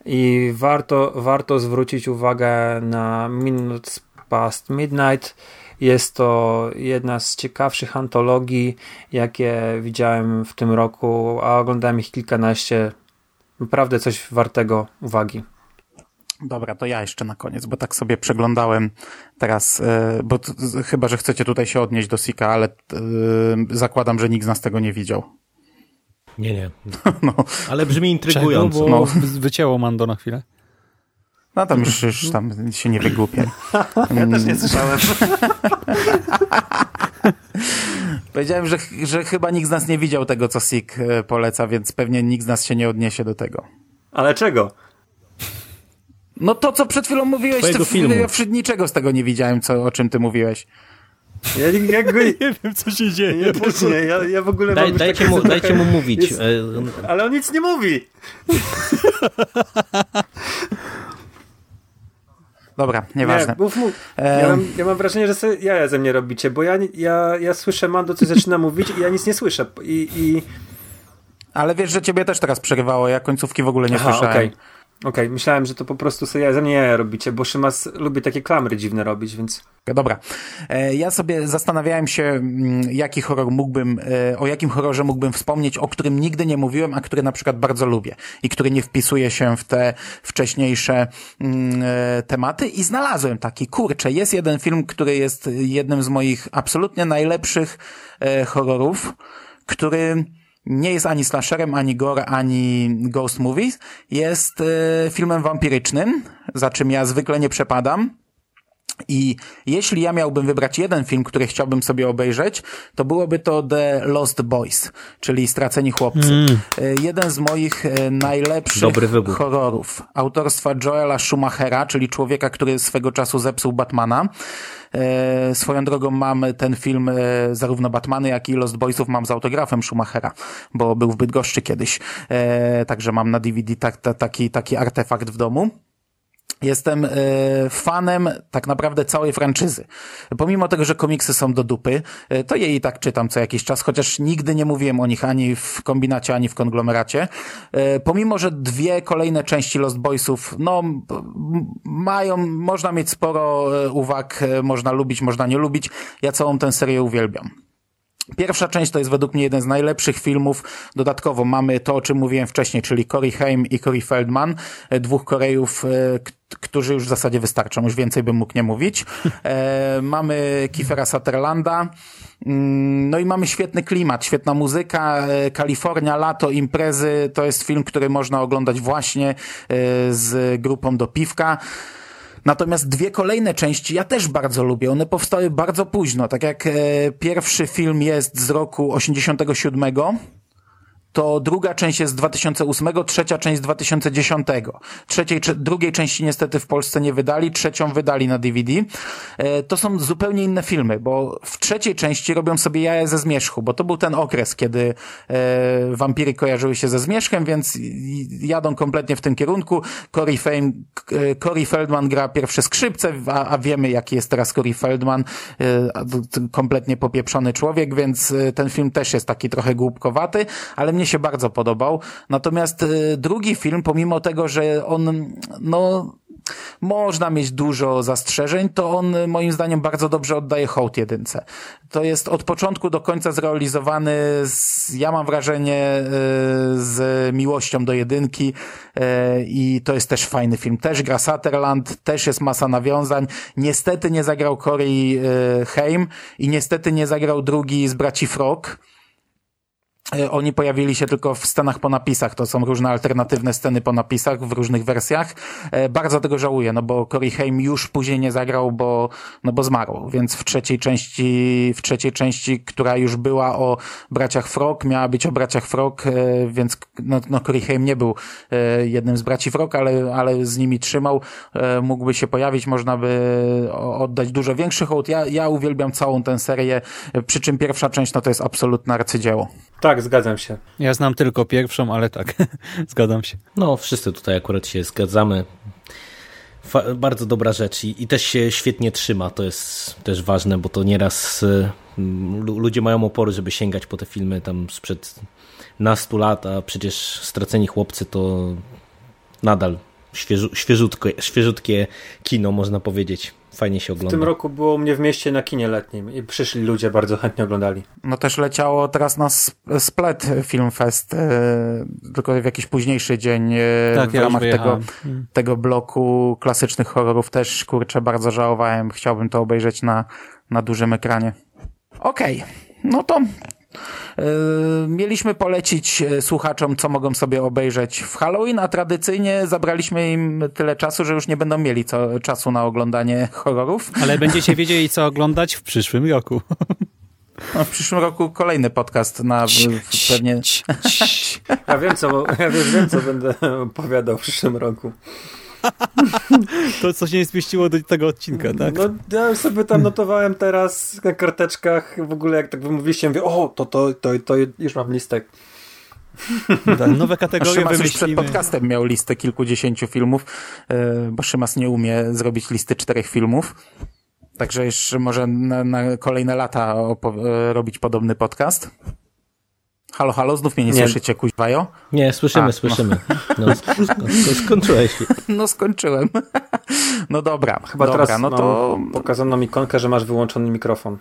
I warto, warto zwrócić uwagę na Minutes Past Midnight. Jest to jedna z ciekawszych antologii, jakie widziałem w tym roku, a oglądałem ich kilkanaście naprawdę coś wartego uwagi. Dobra, to ja jeszcze na koniec, bo tak sobie przeglądałem teraz, e, bo chyba, że chcecie tutaj się odnieść do Sika, ale e, zakładam, że nikt z nas tego nie widział. Nie, nie. [LAUGHS] No. Ale brzmi intrygująco. Czego, bo no. wycięło Mando na chwilę. No tam już, już tam się nie wygłupię. [LAUGHS] Ja też nie słyszałem. [LAUGHS] Powiedziałem, że, że chyba nikt z nas nie widział tego, co Sik e, poleca, więc pewnie nikt z nas się nie odniesie do tego. Ale czego? No to, co przed chwilą mówiłeś, Twojego to filmu. ja niczego z tego nie widziałem, co, o czym ty mówiłeś. Ja, [LAUGHS] ja go... nie wiem, co się dzieje. Nie, nie, ja, ja w ogóle Daj, dajcie, mu, dajcie mu mówić. Jest... Ale on nic nie mówi. [LAUGHS] Dobra, nieważne. Nie, mów, mów. Ja, mam, ja mam wrażenie, że sobie jaja ze mnie robicie, bo ja, ja, ja słyszę Mando, co zaczyna [LAUGHS] mówić i ja nic nie słyszę. I, i... Ale wiesz, że ciebie też teraz przerywało, ja końcówki w ogóle nie Aha, słyszałem. Okay. Okej, okay, myślałem, że to po prostu sobie ze mnie robicie, bo Szymas lubi takie klamry dziwne robić, więc... Dobra. E, ja sobie zastanawiałem się, mm, jaki horror mógłbym, e, o jakim horrorze mógłbym wspomnieć, o którym nigdy nie mówiłem, a który na przykład bardzo lubię i który nie wpisuje się w te wcześniejsze mm, e, tematy i znalazłem taki, kurczę, jest jeden film, który jest jednym z moich absolutnie najlepszych horrorów, który nie jest ani slasherem, ani gore, ani ghost movies. Jest y, filmem wampirycznym, za czym ja zwykle nie przepadam. I jeśli ja miałbym wybrać jeden film, który chciałbym sobie obejrzeć, to byłoby to The Lost Boys, czyli Straceni Chłopcy. Mm. Jeden z moich e, najlepszych horrorów. Autorstwa Joela Schumachera, czyli człowieka, który swego czasu zepsuł Batmana. E, swoją drogą mam ten film, e, zarówno Batmany, jak i Lost Boysów mam z autografem Schumachera, bo był w Bydgoszczy kiedyś. E, także mam na DVD tak, taki, taki artefakt w domu. Jestem y, fanem tak naprawdę całej franczyzy. Pomimo tego, że komiksy są do dupy, y, to je i tak czytam co jakiś czas, chociaż nigdy nie mówiłem o nich ani w kombinacie, ani w konglomeracie. Y, pomimo, że dwie kolejne części Lost Boysów, no, mają, można mieć sporo uwag, można lubić, można nie lubić. Ja całą tę serię uwielbiam. Pierwsza część to jest według mnie jeden z najlepszych filmów. Dodatkowo mamy to, o czym mówiłem wcześniej, czyli Corey Haim i Corey Feldman, e, dwóch Korejów, e, którzy już w zasadzie wystarczą, już więcej bym mógł nie mówić. E, mamy Kiefera Sutherlanda, mm, no i mamy świetny klimat, świetna muzyka, Kalifornia, lato, imprezy. To jest film, który można oglądać właśnie z grupą do piwka. Natomiast dwie kolejne części ja też bardzo lubię. One powstały bardzo późno. Tak jak e, pierwszy film jest z roku 87, to druga część jest z 2008, trzecia część z 2010. Trzeciej, drugiej części niestety w Polsce nie wydali, trzecią wydali na DVD. E, to są zupełnie inne filmy, bo w trzeciej części robią sobie jaja ze zmierzchu, bo to był ten okres, kiedy e, wampiry kojarzyły się ze zmierzchem, więc jadą kompletnie w tym kierunku. Corey, Fame, e, Corey Feldman gra pierwsze skrzypce, a, a wiemy jaki jest teraz Corey Feldman, kompletnie popieprzony człowiek, więc ten film też jest taki trochę głupkowaty, ale mnie się bardzo podobał. Natomiast y, drugi film, pomimo tego, że on, no, można mieć dużo zastrzeżeń, to on moim zdaniem bardzo dobrze oddaje hołd jedynce. To jest od początku do końca zrealizowany, z, ja mam wrażenie, y, z miłością do jedynki y, i to jest też fajny film. Też gra Sutherland, też jest masa nawiązań. Niestety nie zagrał Corey Haim i niestety nie zagrał drugi z braci Frog oni pojawili się tylko w scenach po napisach. To są różne alternatywne sceny po napisach w różnych wersjach. E, bardzo tego żałuję, no bo Corey Haim już później nie zagrał, bo, no bo zmarł. Więc w trzeciej części, w trzeciej części, która już była o braciach Frog, miała być o braciach Frog, e, więc no, no Corey Haim nie był jednym z braci Frog, ale, ale z nimi trzymał. Mógłby się pojawić, można by oddać dużo większy hołd. Ja, ja uwielbiam całą tę serię, przy czym pierwsza część, no to jest absolutne arcydzieło. Tak, zgadzam się. Ja znam tylko pierwszą, ale tak, [LAUGHS] zgadzam się. No, wszyscy tutaj akurat się zgadzamy. Fa bardzo dobra rzecz I, i też się świetnie trzyma, to jest też ważne, bo to nieraz y, ludzie mają opory, żeby sięgać po te filmy tam sprzed nastu lat, a przecież Straceni Chłopcy to nadal świeżu, świeżutkie, świeżutkie kino, można powiedzieć fajnie się ogląda. W tym roku było u mnie w mieście na kinie letnim i przyszli ludzie, bardzo chętnie oglądali. No też leciało teraz na Splet Film Fest, e, tylko w jakiś późniejszy dzień e, tak, w ja ramach tego, hmm. tego bloku klasycznych horrorów też, kurczę, bardzo żałowałem. Chciałbym to obejrzeć na, na dużym ekranie. Okej, okay. no to mieliśmy polecić e, słuchaczom, co mogą sobie obejrzeć w Halloween, a tradycyjnie zabraliśmy im tyle czasu, że już nie będą mieli co, czasu na oglądanie horrorów. Ale będziecie wiedzieli, co oglądać w przyszłym roku. No, w przyszłym roku kolejny podcast na pewnie. Ja wiem, co, ja wiem, co będę opowiadał w przyszłym roku. [LAUGHS] to, co się nie zmieściło do tego odcinka, tak? No, ja sobie tam notowałem teraz na karteczkach, w ogóle jak tak wymówiliście, mówię, o, to, to, to, to już mam listek. Tak, nowe kategorie Szymas już przed podcastem miał listę kilkudziesięciu filmów, e, bo Szymas nie umie zrobić listy czterech filmów. Także jeszcze może na, na kolejne lata e, robić podobny podcast. Halo, halo, znów mnie nie, nie. słyszycie, kuźwajo? Nie, słyszymy, A, słyszymy. No, no skończyłeś. [LAUGHS] No skończyłem. [LAUGHS] No dobra, chyba dobra, teraz no to... pokazano mi ikonkę, że masz wyłączony mikrofon.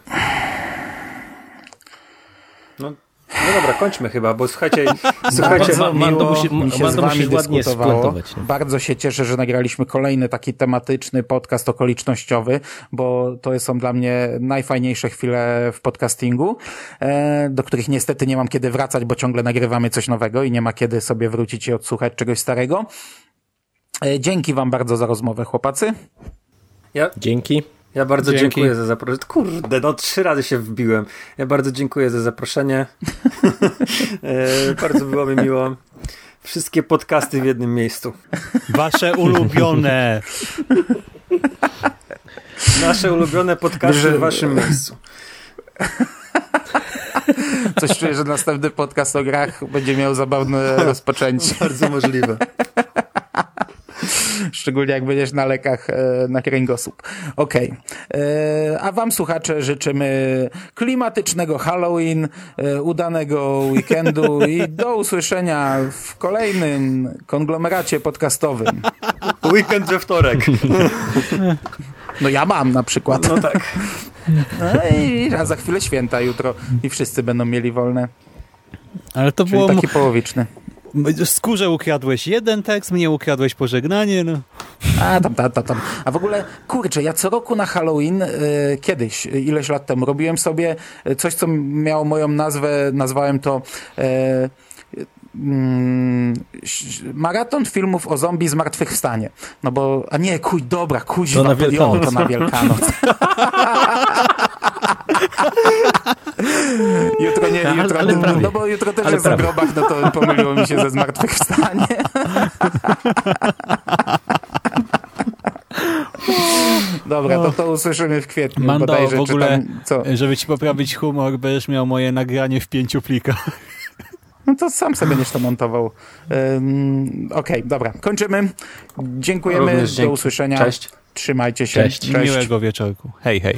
No, no dobra, kończmy chyba, bo słuchajcie, [LAUGHS] słuchajcie, bardzo miło musi, mi się z wami dyskutowało. No. Bardzo się cieszę, że nagraliśmy kolejny taki tematyczny podcast okolicznościowy, bo to są dla mnie najfajniejsze chwile w podcastingu, e, do których niestety nie mam kiedy wracać, bo ciągle nagrywamy coś nowego i nie ma kiedy sobie wrócić i odsłuchać czegoś starego. E, dzięki wam bardzo za rozmowę, chłopacy. Ja, Dzięki. Ja bardzo Dzięki. dziękuję za zaproszenie. Kurde, no trzy razy się wbiłem. Ja bardzo dziękuję za zaproszenie. [LAUGHS] e, bardzo było mi miło. Wszystkie podcasty w jednym miejscu. Wasze ulubione. Nasze ulubione podcasty w waszym miejscu. Coś czuję, że następny podcast o grach będzie miał zabawne rozpoczęcie. Bardzo możliwe. Szczególnie jak będziesz na lekach e, na kręgosłup. Okej. Okay. E, a wam słuchacze życzymy klimatycznego Halloween, e, udanego weekendu i do usłyszenia w kolejnym konglomeracie podcastowym. Weekend we wtorek. No ja mam na przykład. No tak. No i a za chwilę święta jutro i wszyscy będą mieli wolne. Ale to Czyli było... taki połowiczny. Skórze ukradłeś jeden tekst, mnie ukradłeś pożegnanie, no. A tam, tam, tam, tam. A w ogóle, kurczę, ja co roku na Halloween, y, kiedyś, y, ileś lat temu, robiłem sobie y, coś, co miało moją nazwę, nazwałem to y, maraton filmów o zombie zmartwychwstanie. No bo, a nie, kuj, dobra, kuźwa, To na Wielkanoc. to na Wielkanoc. [LAUGHS] [LAUGHS] jutro nie, Ale- jutro, ale prawie. no bo jutro też Ale jest o prawie. grobach, no to pomyliło mi się ze zmartwychwstanie. [LAUGHS] Dobra, to to usłyszymy w kwietniu. Mando, bodajże, w ogóle, tam, co? żeby ci poprawić humor, będziesz miał moje nagranie w pięciu plikach. No to sam sobie będziesz to montował. Um, Okej, dobra, kończymy. Dziękujemy, Również do dzięki. usłyszenia. Cześć. Trzymajcie się. Cześć. Cześć. Miłego wieczorku. Hej, hej.